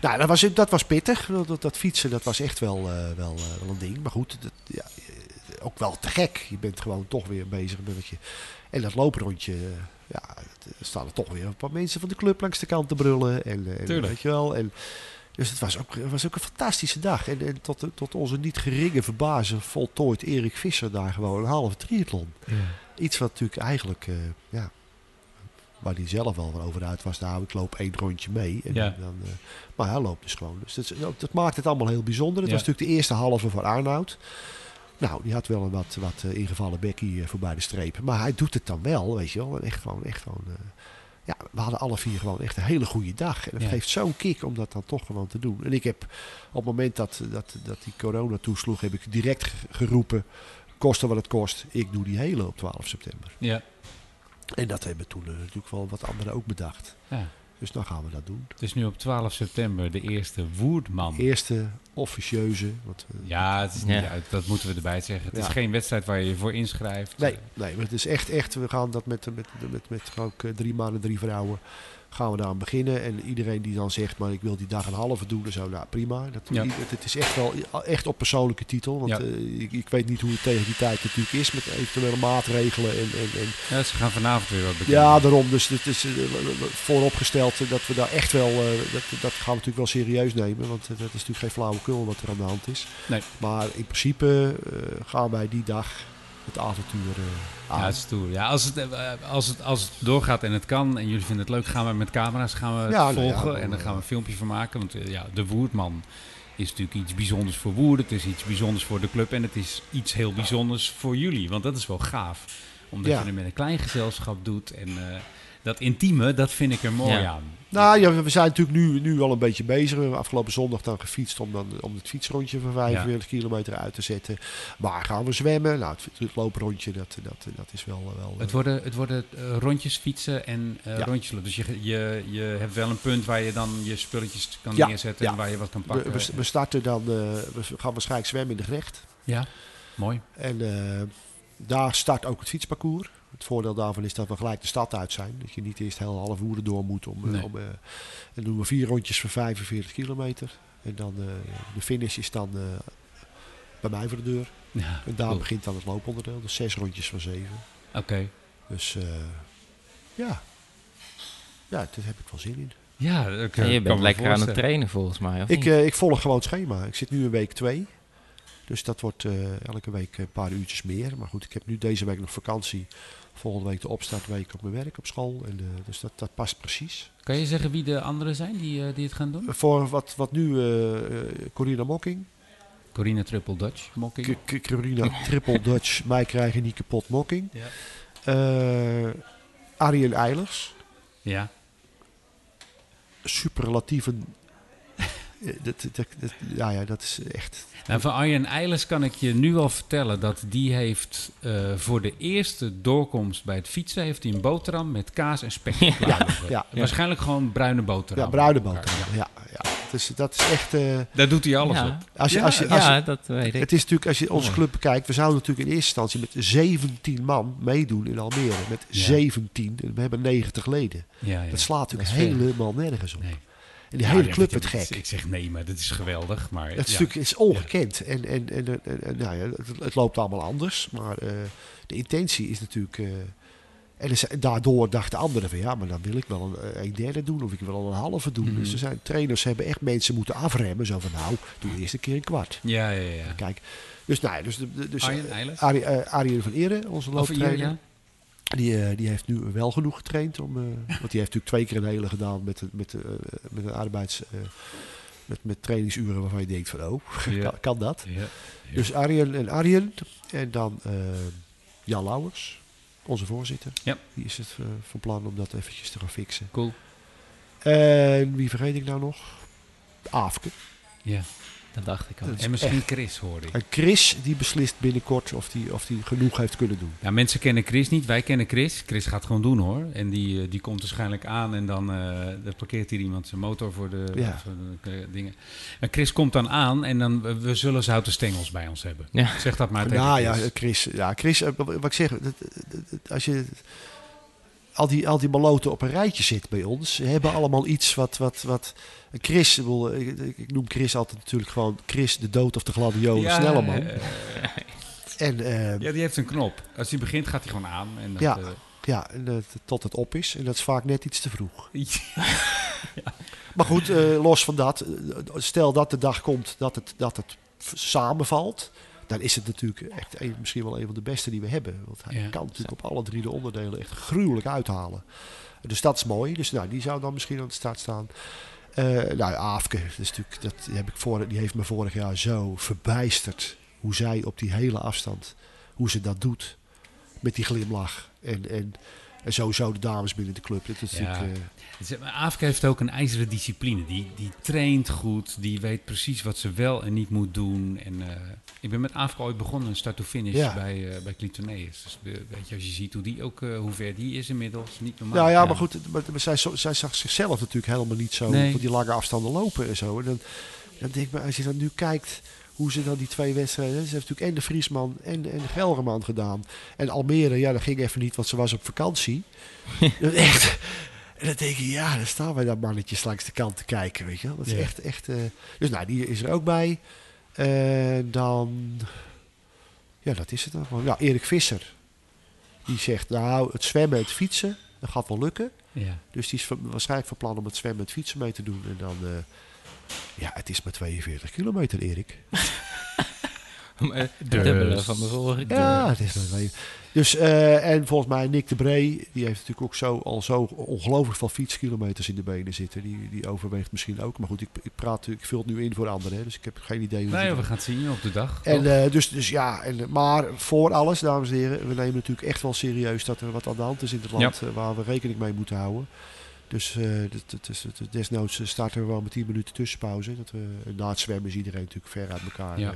nou, dat was, dat was pittig. Dat, fietsen, dat was echt wel, eh, wel, eh, wel een ding. Maar goed, dat, ja, eh, ook wel te gek. Je bent gewoon toch weer bezig met wat je... En dat looprondje, ja, er staan er toch weer een paar mensen van de club langs de kant te brullen. En, en Tuurlijk. weet je wel. En, dus het was ook, was ook een fantastische dag. En, en tot, tot onze niet geringe verbazing voltooid Erik Visser daar gewoon een halve triathlon. Iets wat natuurlijk eigenlijk, ja, waar hij zelf wel van over uit was. Nou, ik loop één rondje mee. En Ja. dan, eh, maar hij loopt dus gewoon. Dus dat, dat maakt het allemaal heel bijzonder. Het Ja. was natuurlijk de eerste halve voor Arnoud. Nou, die had wel een wat, wat eh, ingevallen bekkie eh, voorbij de streep. Maar hij doet het dan wel, weet je wel. Echt gewoon, echt gewoon... ja, we hadden alle vier gewoon echt een hele goede dag. En het Ja. geeft zo'n kick om dat dan toch gewoon te doen. En ik heb op het moment dat, dat, dat die corona toesloeg, heb ik direct ge- geroepen, koste wat het kost, ik doe die hele op 12 september. Ja. En dat hebben toen eh, natuurlijk wel wat anderen ook bedacht. ja. Dus dan gaan we dat doen. Het is nu op 12 september de eerste Woerdman. Eerste officieuze. Want, eh, Ja, het is niet Ja. uit, dat moeten we erbij zeggen. Het is geen wedstrijd waar je je voor inschrijft. Nee, nee, maar het is echt, echt, we gaan dat met, met, met, met, ook eh, drie mannen, drie vrouwen, gaan we daar aan beginnen. En iedereen die dan zegt, maar ik wil die dag een halve doen, dan zo, nou prima. Dat, Ja. het, is echt wel echt op persoonlijke titel. Want Ja. eh, ik, ik weet niet hoe het tegen die tijd natuurlijk is met eventuele maatregelen. En, en, en, Ja, ze gaan vanavond weer wat bekennen. ja, daarom. Dus het is eh, vooropgesteld dat we daar echt wel, eh, dat, dat gaan we natuurlijk wel serieus nemen. Want dat is natuurlijk geen flauwekul wat er aan de hand is. Nee. Maar in principe gaan wij die dag het avontuur eh, aan. Ja, het is stoer. Ja, als, het, eh, als, het, als het doorgaat en het kan en jullie vinden het leuk, gaan we met camera's gaan we nou ja, volgen en dan eh, gaan we een filmpje van maken. Want eh, ja, de Woerdman is natuurlijk iets bijzonders voor Woerden, het is iets bijzonders voor de club en het is iets heel bijzonders voor jullie. Want dat is wel gaaf. Omdat Ja. je het met een klein gezelschap doet en eh, dat intieme, dat vind ik er mooi Ja. aan. Nou ja, we zijn natuurlijk nu, nu al een beetje bezig. We hebben afgelopen zondag dan gefietst om, dan, om het fietsrondje van 45 kilometer uit te zetten. Waar gaan we zwemmen? Nou, het, het looprondje, dat, dat, dat is wel... wel Het worden, het worden eh, rondjes fietsen en eh, Ja. rondjes lopen. Dus je, je, je hebt wel een punt waar je dan je spulletjes kan Ja, neerzetten ja. en waar je wat kan pakken. we, we starten dan, eh, we gaan waarschijnlijk zwemmen in de Grecht. ja, mooi. En eh, daar start ook het fietsparcours. Het voordeel daarvan is dat we gelijk de stad uit zijn. Dat je niet eerst heel half woorden door moet. Om, eh, Nee. om, eh, en dan doen we vier rondjes van 45 kilometer. En dan eh, de finish is dan eh, bij mij voor de deur. Ja, En daar cool. begint dan het looponderdeel. Dus zes rondjes van zeven. Oké. Dus eh, ja. Ja, daar heb ik wel zin in. Ja, ik, En je bent lekker aan het trainen volgens mij, of Ik, niet? ik volg gewoon het schema. Ik zit nu in week twee. Dus dat wordt eh, elke week een paar uurtjes meer. Maar goed, ik heb nu deze week nog vakantie. Volgende week de opstartweek op mijn werk op school. En, eh, dus dat, dat past precies. Kan je zeggen wie de anderen zijn die, eh, die het gaan doen? Voor wat, wat nu eh Corina Mokking, Corina Triple Dutch, Mokking. K- Corina Triple Dutch, mij krijgen niet kapot Mokking. Ja. Arjen Eilers, Ja, superlatieven. Dat, dat, dat- ja, ja, dat is echt. Nou, van Arjen Eilers kan ik je nu al vertellen dat die heeft eh, voor de eerste doorkomst bij het fietsen heeft hij een boterham met kaas en spek. Ja, Waarschijnlijk gewoon bruine boterham. ja bruine boterham. Ja, ja. Dus dat is echt. eh, Daar doet hij alles ja. op. als je, ja, als je, als je- ja, dat weet ik. het is natuurlijk, als je onze club bekijkt, we zouden natuurlijk in eerste instantie met 17 man meedoen in Almere. Met Ja. 17. En we hebben 90 leden. Ja, ja. Dat slaat natuurlijk helemaal nergens op. Nee. En die Ja, hele club je, gek. Ik zeg nee, maar dat is geweldig. Maar, Het ja. het is ongekend. En, en, en, en, en, nou ja, het, het loopt allemaal anders. Maar eh, de intentie is natuurlijk. eh, en daardoor dachten anderen van ja, maar dan wil ik wel een, eh, een derde doen of ik wil een halve doen. Mhm. Dus er zijn trainers hebben echt mensen moeten afremmen. Zo van nou, doe eerst een keer een kwart. Ja, ja, ja. Kijk, dus nou ja, dus, de- de- dus Arjen Arjen van Eeren, onze looptrainer. Die, eh, die heeft nu wel genoeg getraind. Om, eh, want die heeft natuurlijk twee keer een hele gedaan met, de- met, eh, met een arbeids... eh, met, met trainingsuren waarvan je denkt van oh, Ja. kan, kan dat? Ja. Dus Arjen en Arjen. En dan eh, Jan Lauwers, onze voorzitter. Ja. Die is het eh, van plan om dat eventjes te gaan fixen. Cool. En wie vergeet ik nou nog? Aafke. Ja. Dat dacht ik al. En misschien Chris hoorde ik. En Chris, die beslist binnenkort of die, of die genoeg heeft kunnen doen. Ja, mensen kennen Chris niet, wij kennen Chris. Chris gaat gewoon doen hoor. En die, eh, die komt waarschijnlijk aan en dan, eh, dan parkeert hier iemand zijn motor voor de, Ja. voor de eh, dingen. En Chris komt dan aan en dan we, we zullen zouten stengels bij ons hebben. Ja. Zeg dat maar tegen Nou ja, Chris. Chris, ja, Chris, wat ik zeg, dat- dat- dat- als je al die, al die maloten op een rijtje zit bij ons, ze hebben allemaal iets wat, wat, wat Chris, ik, ik, noem Chris altijd natuurlijk gewoon Chris, de dood of de gladiolen, Ja, snelle man. eh, En eh, ja, die heeft een knop. Als hij begint gaat hij gewoon aan. En dat, Ja. eh, ja, en, dat- tot het op is. En dat is vaak net iets te vroeg. Maar goed, los van dat, stel dat de dag komt dat het, dat het samenvalt. Dan is het natuurlijk echt een, misschien wel een van de beste die we hebben. Want hij Ja. kan natuurlijk op alle drie de onderdelen echt gruwelijk uithalen. Dus dat is mooi. Dus nou, die zou dan misschien aan de start staan. Eh nou, Aafke, dat is natuurlijk, dat heb ik voor, die heeft me vorig jaar zo verbijsterd. Hoe zij op die hele afstand, hoe ze dat doet. Met die glimlach. En, en, en sowieso de dames binnen de club. Dat is Ja. natuurlijk, eh, Afrika heeft ook een ijzeren discipline. Die, die traint goed, die weet precies wat ze wel en niet moet doen. En, eh, ik ben met Afrika ooit begonnen, een start-to-finish Ja. bij, eh bij Clitoneus. Dus eh, weet je, als je ziet hoe, die ook, eh, hoe ver die is inmiddels, niet normaal. Nou ja, maar goed, maar, maar zij, zij zag zichzelf natuurlijk helemaal niet zo Nee. voor die lange afstanden lopen en zo. En dan, dan denk ik, maar als je dan nu kijkt hoe ze dan die twee wedstrijden, ze heeft natuurlijk en de Friesman en, en de Gelderman gedaan. En Almere, ja, dat ging even niet, want ze was op vakantie. Echt. En dan denk je, ja, dan staan wij daar mannetjes langs de kant te kijken, weet je wel. Dat is Ja. echt, echt... eh, dus nou, die is er ook bij. En dan... Ja, dat is het dan gewoon. Ja, Erik Visser. Die zegt, nou, het zwemmen en het fietsen, dat gaat wel lukken. Ja. Dus die is van- waarschijnlijk van plan om het zwemmen en het fietsen mee te doen. En dan, eh, ja, het is maar 42 kilometer, Erik. Het dubbele van de vorige keer. Ja, het is twee- Dus, eh, en volgens mij Nick de Bree, die heeft natuurlijk ook zo, al zo ongelooflijk veel fietskilometers in de benen zitten. Die, die overweegt misschien ook. Maar goed, ik, ik praat, ik vul het nu in voor anderen, hè, dus ik heb geen idee hoe Nee, we gaan het zien op de dag. En eh, dus, dus ja, en, eh, maar voor alles, dames en heren, we nemen natuurlijk echt wel serieus dat er wat aan de hand is in het land eh, waar we rekening mee moeten houden. Dus eh, dat, is, desnoods eh, starten we wel met 10 minuten tussenpauze. Dat we, na het zwemmen is iedereen natuurlijk ver uit elkaar. Ja.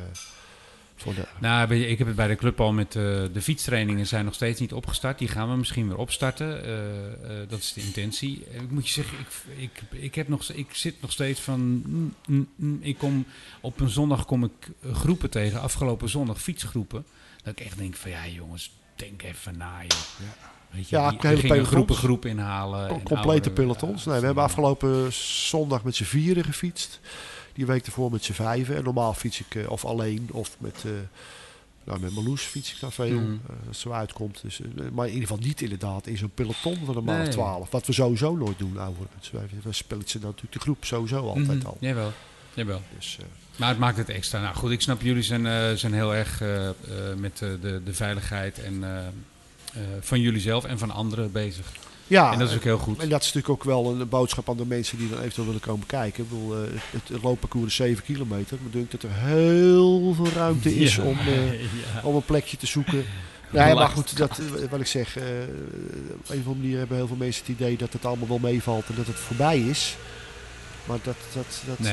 Voor de, Nou, je, ik heb het bij de club al met eh, de fietstrainingen zijn nog steeds niet opgestart. Die gaan we misschien weer opstarten. Eh, eh, dat is de intentie. En ik moet je zeggen, ik, ik, ik, heb nog, ik zit nog steeds van. mm, mm, mm. ik kom, op een zondag kom ik groepen tegen, afgelopen zondag fietsgroepen. Dat ik echt denk van ja jongens, denk even na joh. Weet je, Ja, die, hele groepen groep inhalen. en complete oude- pelotons. ja, nee, we hebben afgelopen zondag met z'n vieren gefietst. Die week ervoor met z'n vijven. En normaal fiets ik eh, of alleen of met, eh nou, met Marloes fiets ik dan veel. Mhm. eh, als het zo uitkomt. Dus, maar in ieder geval niet inderdaad in zo'n peloton van een maand Nee. of twaalf. Wat we sowieso nooit doen overigens. Wij, wij splitsen natuurlijk de groep sowieso altijd Mhm, al. Jawel, jawel. Dus, Maar het maakt het extra. Nou goed, ik snap jullie zijn, zijn heel erg met de, de veiligheid en, van jullie zelf en van anderen bezig. Ja, en dat is ook heel goed. En dat is natuurlijk ook wel een boodschap aan de mensen die dan eventueel willen komen kijken. Ik bedoel, eh, het, het loopparcours is 7 kilometer. Maar ik denk dat er heel veel ruimte is Ja. om, eh, Ja. om een plekje te zoeken. Nee, maar Belast. goed, dat, eh, wat ik zeg, op een of andere manier hebben heel veel mensen het idee dat het allemaal wel meevalt en dat het voorbij is. Maar dat, dat, dat, Nee.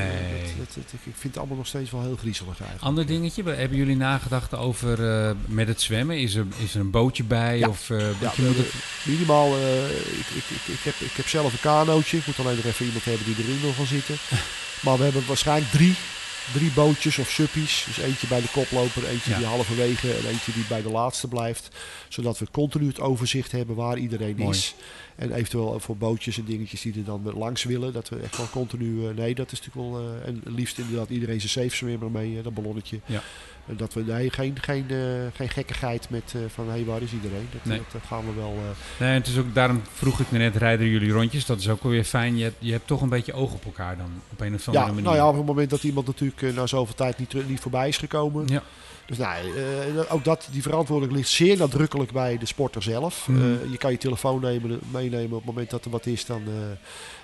dat, dat- dat- ik vind het allemaal nog steeds wel heel griezelig eigenlijk. Ander dingetje, hebben jullie nagedacht over eh, met het zwemmen? Is er, is er een bootje bij? Ja. Of, eh, Ja, je moet hebben minimaal. eh, ik, ik, ik, ik, heb, ik heb zelf een kanootje. Ik moet alleen nog even iemand hebben die erin wil gaan zitten. Maar we hebben waarschijnlijk drie, drie bootjes of suppies. Dus eentje bij de koploper, eentje Ja. die halverwege en eentje die bij de laatste blijft. Zodat we continu het overzicht hebben waar iedereen Mooi. is. En eventueel voor bootjes en dingetjes die er dan langs willen. Dat we echt wel continu. eh, nee, dat is natuurlijk wel. eh, en liefst inderdaad iedereen zijn safe swimmer mee, eh, dat ballonnetje. Ja. Dat we nee, geen, geen, eh, geen gekkigheid met eh, van hé, hey, waar is iedereen? Dat, Nee. dat, gaan we wel. eh, Nee, het is ook, daarom vroeg ik me net, rijden jullie rondjes? Dat is ook wel weer fijn. Je hebt, je hebt toch een beetje oog op elkaar dan, op een of andere Ja, manier. nou ja, op het moment dat iemand natuurlijk na zoveel tijd niet, niet voorbij is gekomen. Ja. Dus nou, eh, ook dat, die verantwoording ligt zeer nadrukkelijk bij de sporter zelf. Mhm. Eh, je kan je telefoon nemen, meenemen op het moment dat er wat is. Dan, eh,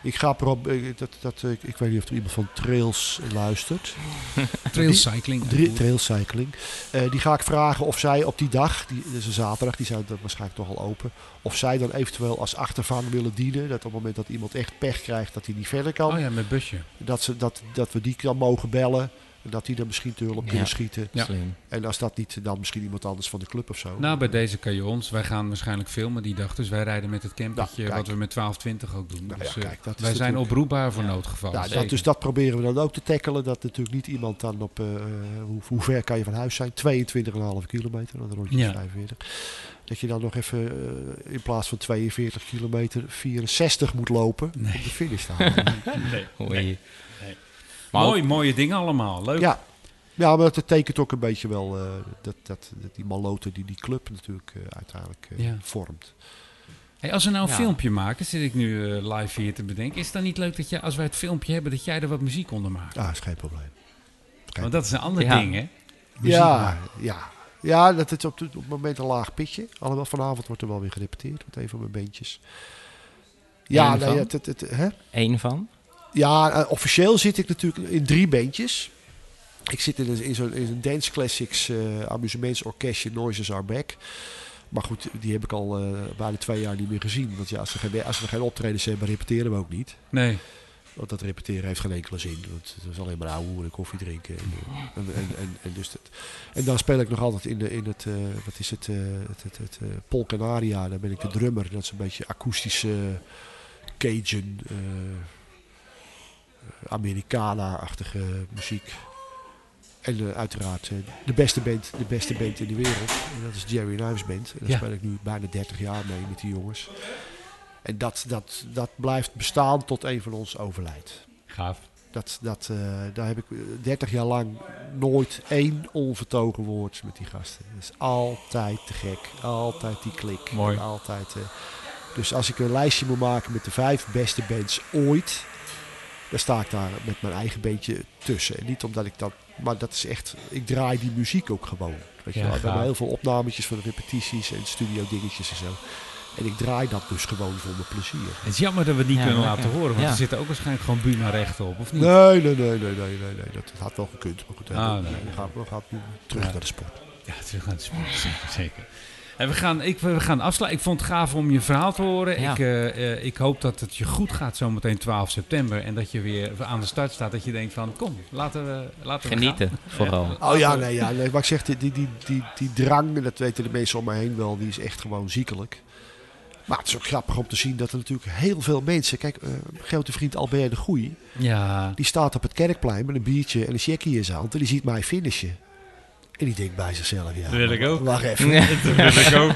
ik ga prob- eh, dat, dat, ik weet niet of er iemand van Trails luistert. Trailcycling. Drie, trailcycling. Eh, die ga ik vragen of zij op die dag, die, dat is een zaterdag, die zijn dan waarschijnlijk toch al open. Of zij dan eventueel als achtervang willen dienen. Dat op het moment dat iemand echt pech krijgt dat hij niet verder kan. Oh ja, met busje. Dat, ze, dat, dat we die dan mogen bellen. Dat die er misschien te hulp kunnen Ja. schieten. Ja. Slim. En als dat niet, dan misschien iemand anders van de club of zo. Nou, bij deze kan je ons. Wij gaan waarschijnlijk filmen die dag. Dus wij rijden met het campertje, Ja, kijk. wat we met 1220 ook doen. Nou dus, ja, eh, kijk, dat is wij zijn natuurlijk- oproepbaar voor noodgevallen. Nou, dat, dus dat proberen we dan ook te tackelen. Dat natuurlijk niet iemand dan op... eh, hoe, hoe ver kan je van huis zijn? 22,5 kilometer. Dan rond je Ja. 45. Dat je dan nog even eh, in plaats van 42 kilometer 64 moet lopen. Om de finish te halen. Nee. Oei. Nee. Maar Mooi, mooie dingen allemaal. Leuk. ja. ja, maar dat tekent ook een beetje wel eh, dat, dat, dat die maloten die die club natuurlijk eh, uiteindelijk eh, Ja. vormt. Hey, als we nou een Ja. filmpje maken, zit ik nu live hier te bedenken. Is het dan niet leuk dat je, als wij het filmpje hebben, dat jij er wat muziek onder maakt? Ja, is geen probleem. Geen Want dat is een ander Ja. ding, hè? Muziek Ja, maken. ja. ja, dat is op, het- op het moment een laag pitje. Alhoewel vanavond wordt er wel weer gerepeteerd met een van mijn bandjes. Ja, Eén nee, van? het, het, het- hè? Eén van? Ja eh, officieel zit ik natuurlijk in drie bandjes. Ik zit in, een- in zo'n Dance Classics eh amusementsorkestje Noises Are Back. Maar goed, die heb ik al eh, bijna twee jaar niet meer gezien. Want ja, als we geen, als we geen optredens hebben, repeteren we ook niet. Nee. Want dat repeteren heeft geen enkele zin. Want het is alleen maar ouwe en koffie drinken. En, en, en, dus dat. en dan speel ik nog altijd in, de, in het, eh, wat is het, eh, het, het, het. Daar ben ik de drummer. Dat is een beetje akoestische Cajun, Americana-achtige muziek. En eh, uiteraard eh, de, beste band, de beste band in de wereld. En dat is Jerry Knives Band. En daar Ja. speel ik nu bijna 30 jaar mee met die jongens. En dat, dat, dat blijft bestaan tot een van ons overlijdt. Gaaf. Dat, dat, eh, daar heb ik eh, 30 jaar lang nooit één onvertogen woord met die gasten. Het is altijd te gek. Altijd die klik. Mooi. En Altijd, dus als ik een lijstje moet maken met de vijf beste bands ooit, dan sta ik daar met mijn eigen bandje tussen. En niet omdat ik dat, maar dat is echt, ik draai die muziek ook gewoon. Weet je Ja, wel. We hebben heel veel opnametjes van repetities en studio dingetjes en zo. En ik draai dat dus gewoon voor mijn plezier. Het is jammer dat we het niet Ja, kunnen laten horen, want Ja. er zitten ook waarschijnlijk gewoon Buma rechten op, of niet? Nee, nee, nee, nee, nee, nee, nee. Dat had wel gekund. Maar goed, Ah, dan nee. gaan we gaan nu terug Ja. naar de sport. Ja, terug naar de sport, zeker, zeker. En we gaan, ik, we gaan afsluiten. Ik vond het gaaf om je verhaal te horen. Ja. Ik, eh, eh, ik hoop dat het je goed gaat zometeen 12 september. En dat je weer aan de start staat. Dat je denkt van, kom, laten we, laten we Genieten, gaan. vooral. Oh ja, nee, ja, nee, maar ik zeg, die, die, die, die, die drang, dat weten de mensen om me heen wel, die is echt gewoon ziekelijk. Maar het is ook grappig om te zien dat er natuurlijk heel veel mensen... Kijk, eh, mijn grote vriend Albert de Goeie, Ja, die staat op het kerkplein met een biertje en een checkie in zijn hand. En die ziet mij finishen. En die denkt bij zichzelf, ja, Dat wil ik ook. wacht even. dat wil ik ook.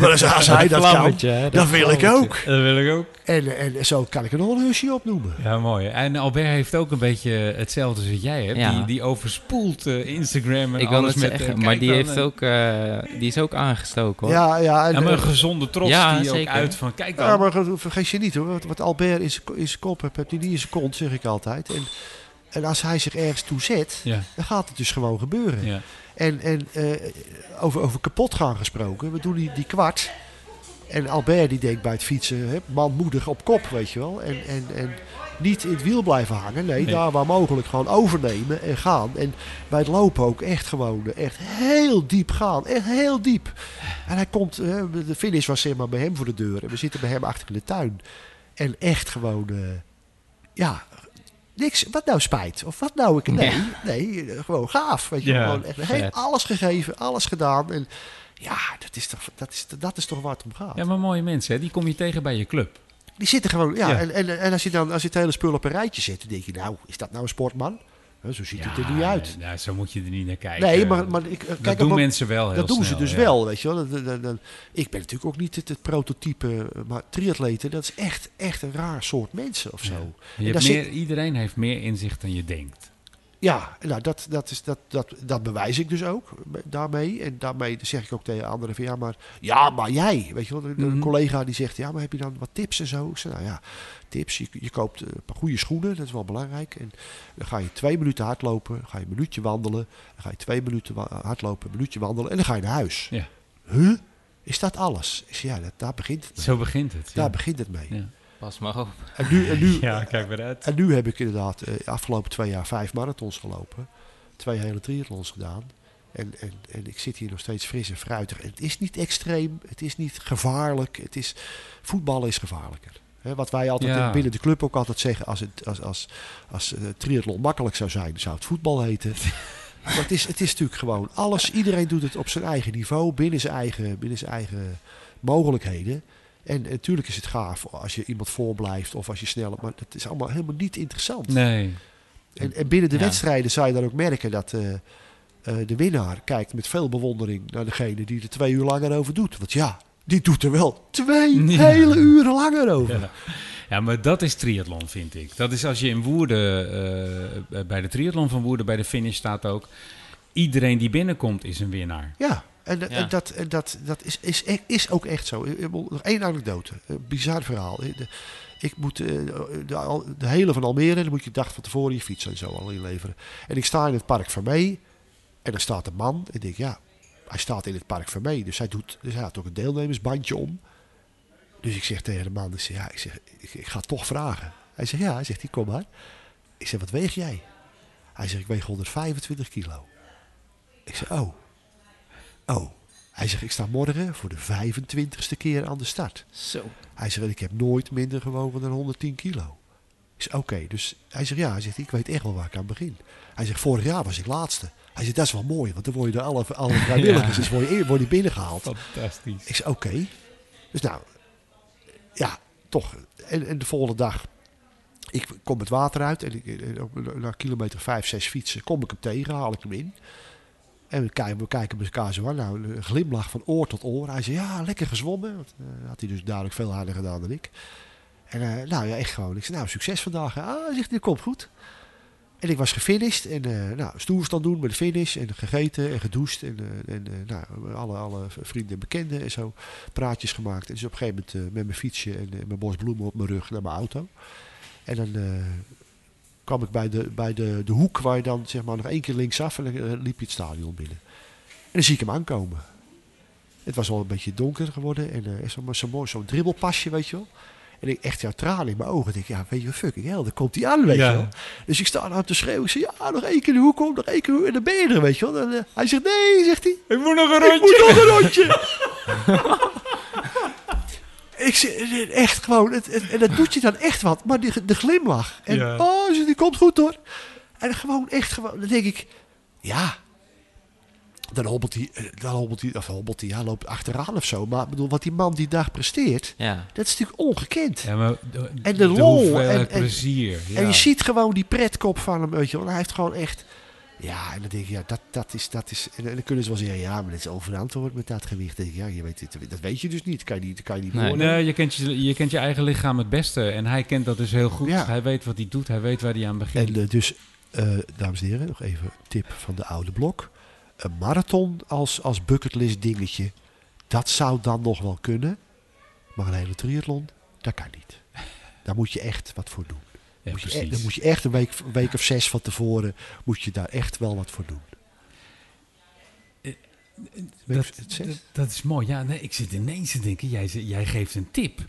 Maar als, als hij dat kan, hè, dat wil ik ook. Dat wil ik ook. En, en zo kan ik een husje opnoemen. Ja, mooi. En Albert heeft ook een beetje hetzelfde als wat jij hebt. Ja. Die, die overspoelt eh, Instagram en Ik alles met... zeggen, eh, maar die, heeft ook, eh, die is ook aangestoken hoor. Ja, ja, en, Ja, maar een gezonde trots Ja, die ook uit van... Kijk dan. Ja, maar ge- vergeet je niet hoor. Wat, wat Albert in zijn kop heeft, hebt hij niet in zijn kont, zeg ik altijd. En, en als hij zich ergens toe zet, Ja, dan gaat het dus gewoon gebeuren. ja. En, en eh, over, over kapot gaan gesproken. We doen die, die kwart. En Albert die denkt bij het fietsen, hè, manmoedig op kop, weet je wel. En, en, en niet in het wiel blijven hangen. Nee, Nee. daar waar mogelijk gewoon overnemen en gaan. En bij het lopen ook echt gewoon echt heel diep gaan. Echt heel diep. En hij komt, de finish was zeg maar bij hem voor de deur. En we zitten bij hem achter in de tuin. En echt gewoon, eh, ja, Niks, wat nou spijt? Of wat nou ik... Nee, nee, gewoon gaaf. Weet je, Ja, gewoon echt, he- vet. alles gegeven, alles gedaan. En ja, dat is toch, dat is, dat is toch waar het om gaat. Ja, maar mooie mensen, hè? die kom je tegen bij je club. Die zitten gewoon, ja. Ja. En, en, en als je dan als je het hele spul op een rijtje zet, dan denk je, nou, is dat nou een sportman? Zo ziet het er niet uit. Nou, zo moet je er niet naar kijken. Nee, maar, maar ik, eh, dat kijk, doen op- mensen wel heel dat doen ze dus ja. wel, weet je wel. Dat- dat- dat- ik ben natuurlijk ook niet het, het prototype, eh, maar triatleten, dat is echt, echt een raar soort mensen of zo. Je En hebt daar zit- meer, Iedereen heeft meer inzicht dan je denkt. Ja, nou, dat, dat, is, dat, dat, dat bewijs ik dus ook daarmee. En daarmee zeg ik ook tegen anderen van ja, maar, ja, maar jij. Weet je wel, de Mhm. collega die zegt, ja, maar heb je dan wat tips en zo? Ik zeg, nou ja, tips. Je, je koopt een paar goede schoenen, dat is wel belangrijk. En dan ga je twee minuten hardlopen, dan ga je een minuutje wandelen. Dan ga je twee minuten hardlopen, een minuutje wandelen en dan ga je naar huis. Ja. Huh? Is dat alles? Ik zeg, ja, dat, daar begint het mee. Zo begint het. Daar begint het mee. Ja. Pas maar op. En nu, en nu, ja, kijk maar uit. en nu heb ik inderdaad eh, afgelopen twee jaar vijf marathons gelopen. Twee hele triathlons gedaan. En, en, en ik zit hier nog steeds fris en fruitig. En het is niet extreem, het is niet gevaarlijk. Het is, voetballen is gevaarlijker. Hè, wat wij altijd Ja. in- binnen de club ook altijd zeggen, als, het, als, als, als eh, triathlon makkelijk zou zijn, zou het voetbal heten. maar het is, het is natuurlijk gewoon alles. Iedereen doet het op zijn eigen niveau, binnen zijn eigen, binnen zijn eigen mogelijkheden. En natuurlijk is het gaaf als je iemand voorblijft of als je sneller... Maar dat is allemaal helemaal niet interessant. Nee. En, en binnen de Ja. wedstrijden zou je dan ook merken dat eh, eh, de winnaar kijkt met veel bewondering naar degene die er twee uur langer over doet. Want ja, die doet er wel twee Ja. hele uren langer over. Ja. ja, maar dat is triathlon, vind ik. Dat is als je in Woerden, eh, bij de triathlon van Woerden, bij de finish staat ook... Iedereen die binnenkomt is een winnaar. Ja, en, Ja. en dat, en dat, dat is, is, e- is ook echt zo. Nog één anekdote. Een bizar verhaal. De- ik moet eh, de, de hele van Almere, dan moet je dag van tevoren je fiets en zo al inleveren. En ik sta in het park van mee. En dan staat een man. En ik denk, ja, hij staat in het park van mee. Dus hij, doet, dus hij had ook een deelnemersbandje om. Dus ik zeg tegen de man, ik zeg, ja, ik, zeg, ik, ik ga toch vragen. Hij zegt, ja, hij zegt, kom maar. Ik zeg, wat weeg jij? Hij zegt, ik weeg 125 kilo. Ik zeg, oh. Oh. Hij zegt, ik sta morgen voor de 25ste keer aan de start. Zo. Hij zegt, ik heb nooit minder gewogen dan 110 kilo. Ik zeg, oké. Dus hij zegt, ja, hij zegt, ik weet echt wel waar ik aan begin. Hij zegt, vorig jaar was ik laatste. Hij zegt, dat is wel mooi, want dan word je door alle, alle vrijwilligers dus word je, word je binnengehaald. Fantastisch. Ik zeg, oké. Dus nou, ja, toch. En, en de volgende dag, ik kom het water uit en ik, na kilometer 5, 6 fietsen kom ik hem tegen, haal ik hem in. En we kijken, we kijken zo. Nou, een glimlach van oor tot oor. Hij zei, ja, lekker gezwommen. Want, eh, had hij dus duidelijk veel harder gedaan dan ik. En eh, nou ja, echt gewoon. Ik zei, nou, succes vandaag. Ah, hij zegt, dit komt goed. En ik was gefinished en eh nou, stoerstand doen met de finish. En gegeten en gedoucht. En, en nou, alle, alle vrienden en bekenden en zo praatjes gemaakt. En dus op een gegeven moment met mijn fietsje en mijn bos bloemen op mijn rug naar mijn auto. En dan kwam ik bij, de, bij de, de hoek waar je dan zeg maar nog één keer linksaf en dan eh, liep je het stadion binnen. En dan zie ik hem aankomen. Het was al een beetje donker geworden en eh zo'n zo mooi zo'n dribbelpasje, weet je wel. En ik echt ja, tranen in mijn ogen. Ik denk, ja, weet je wat, fucking hell, dan komt hij aan, weet Ja. je wel. Dus ik sta aan te schreeuwen. Ik zeg, ja, nog één keer de hoek om, nog één keer de hoek. En dan ben je er, weet je wel. En, eh, hij zegt, nee, zegt hij. Ik moet nog een Ik moet nog een rondje. ik zeg, echt gewoon, het, het- en dat doet je dan echt wat. Maar die, de glimlach. En, Ja. oh, zegt, die komt goed hoor. En gewoon, echt gewoon, dan denk ik, ja. Dan hobbelt hij, eh, dan hobbelt hij, of hobbelt hij, ja, loopt achteraan of zo. Maar ik bedoel, wat die man die dag presteert, Ja. dat is natuurlijk ongekend. Ja, maar de, En de lol en- en- plezier. Ja. En je ziet gewoon die pretkop van hem, weet je wel. Hij heeft gewoon echt... Ja, en dan denk ik, ja, dat, dat is... Dat is en, dan kunnen ze wel zeggen, ja, maar dat is overantwoord met dat gewicht. Dan denk ik, ja, je weet, het- dat weet je dus niet. Kan je niet, kan je niet Nee. Nee, je kent je, je kent je eigen lichaam het beste. En hij kent dat dus heel goed. Ja. Hij weet wat hij doet. Hij weet waar hij aan begint. En eh, dus, eh, dames en heren, nog even een tip van de oude blok. Een marathon als, als bucketlist dingetje, dat zou dan nog wel kunnen. Maar een hele triathlon, dat kan niet. Daar moet je echt wat voor doen. Ja, moet je, precies. e- dan moet je echt een week, week of zes van tevoren, moet je daar echt wel wat voor doen. Eh, Week dat, dat, dat is mooi. Ja, nee, ik zit ineens te denken. Jij, jij geeft een tip.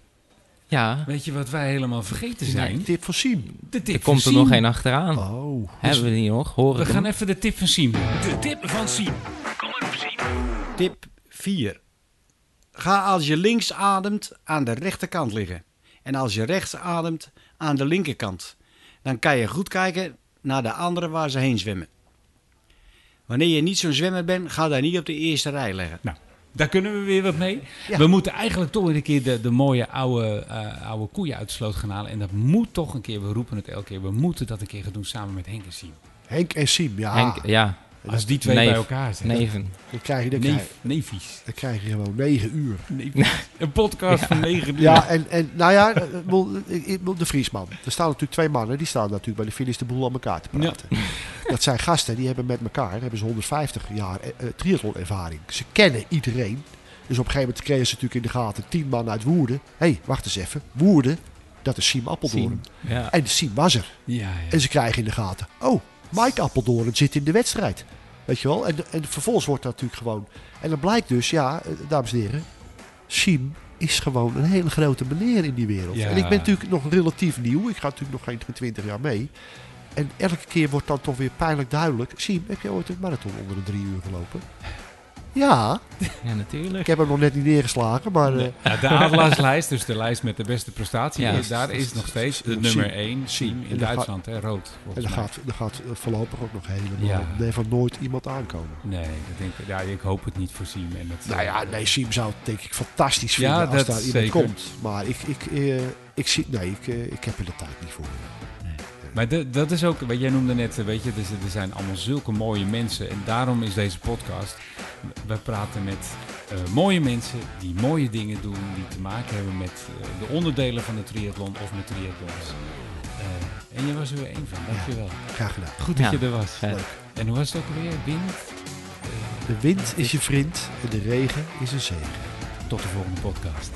Ja. Weet je wat wij helemaal vergeten zijn? Tip van Siem. De tip Er komt er nog één achteraan. Oh. Hebben we die nog? Horen We we gaan hem? even de tip van Siem. De tip van Siem. Kom erop, Siem. Tip 4. Ga als je links ademt aan de rechterkant liggen. En als je rechts ademt aan de linkerkant. dan kan je goed kijken naar de anderen waar ze heen zwemmen. Wanneer je niet zo'n zwemmer bent, ga daar niet op de eerste rij leggen. Nou, daar kunnen we weer wat mee. Ja. We moeten eigenlijk toch weer een keer de, de mooie oude, eh, oude koeien uit de sloot gaan halen. En dat moet toch een keer, we roepen het elke keer, we moeten dat een keer gaan doen samen met Henk en Siem. Henk en Siem, ja. Henk, ja, Als die twee Neef. bij elkaar zijn. neven. Dan krijg je, dan krijg, Neef, neefies. dan krijg je gewoon negen uur. Een podcast van negen uur. Ja, en, en nou ja, eh, ik bedoel, de Vriesman. Er staan natuurlijk twee mannen, die staan natuurlijk bij de finish de boel aan elkaar te praten. Dat zijn gasten, die hebben met elkaar hebben ze 150 jaar eh, eh, triathlonervaring. Ze kennen iedereen. Dus op een gegeven moment kregen ze natuurlijk in de gaten tien man uit Woerden. Hé, hey, wacht eens even. Woerden, dat is Siem Appeldoorn. Ja. En Siem was er. Ja, ja. En ze krijgen in de gaten. Oh, Mike Appeldoorn zit in de wedstrijd. Weet je wel? En, en vervolgens wordt dat natuurlijk gewoon. En dan blijkt dus, ja, dames en heren. Siem is gewoon een hele grote meneer in die wereld. Ja. En ik ben natuurlijk nog relatief nieuw. Ik ga natuurlijk nog geen 20 jaar mee. En elke keer wordt dan toch weer pijnlijk duidelijk. Siem, heb je ooit een marathon onder de drie uur gelopen? Ja, ja, natuurlijk. ik heb hem nog net niet neergeslagen, maar eh, Ja, de Adelarslijst, dus de lijst met de beste prestatie, Ja. is- daar is nog steeds de nummer 1 Siem. Siem En in Duitsland, hè, rood. en mij. gaat, gaat voorlopig ook nog helemaal Ja. nee, van nooit iemand aankomen. Nee, dat denk ik, ja, ik hoop het niet voor Siem. En het, Nou ja, nee, Siem zou het denk ik fantastisch Ja, vinden als dat daar iemand zeker. komt. Maar ik, ik, eh, ik zie, nee, ik, eh, ik heb er de tijd niet voor. Maar de- dat is ook, wat jij noemde net, eh, weet je, er, z- er zijn allemaal zulke mooie mensen. En daarom is deze podcast, we praten met eh, mooie mensen die mooie dingen doen, die te maken hebben met eh, de onderdelen van de triathlon of met triathlons. En je was er weer één van, dankjewel. Graag gedaan. Goed dat Ja. je er was. En hoe was het ook weer? Wind? De wind is je vriend en de regen is een zegen. tot de volgende podcast.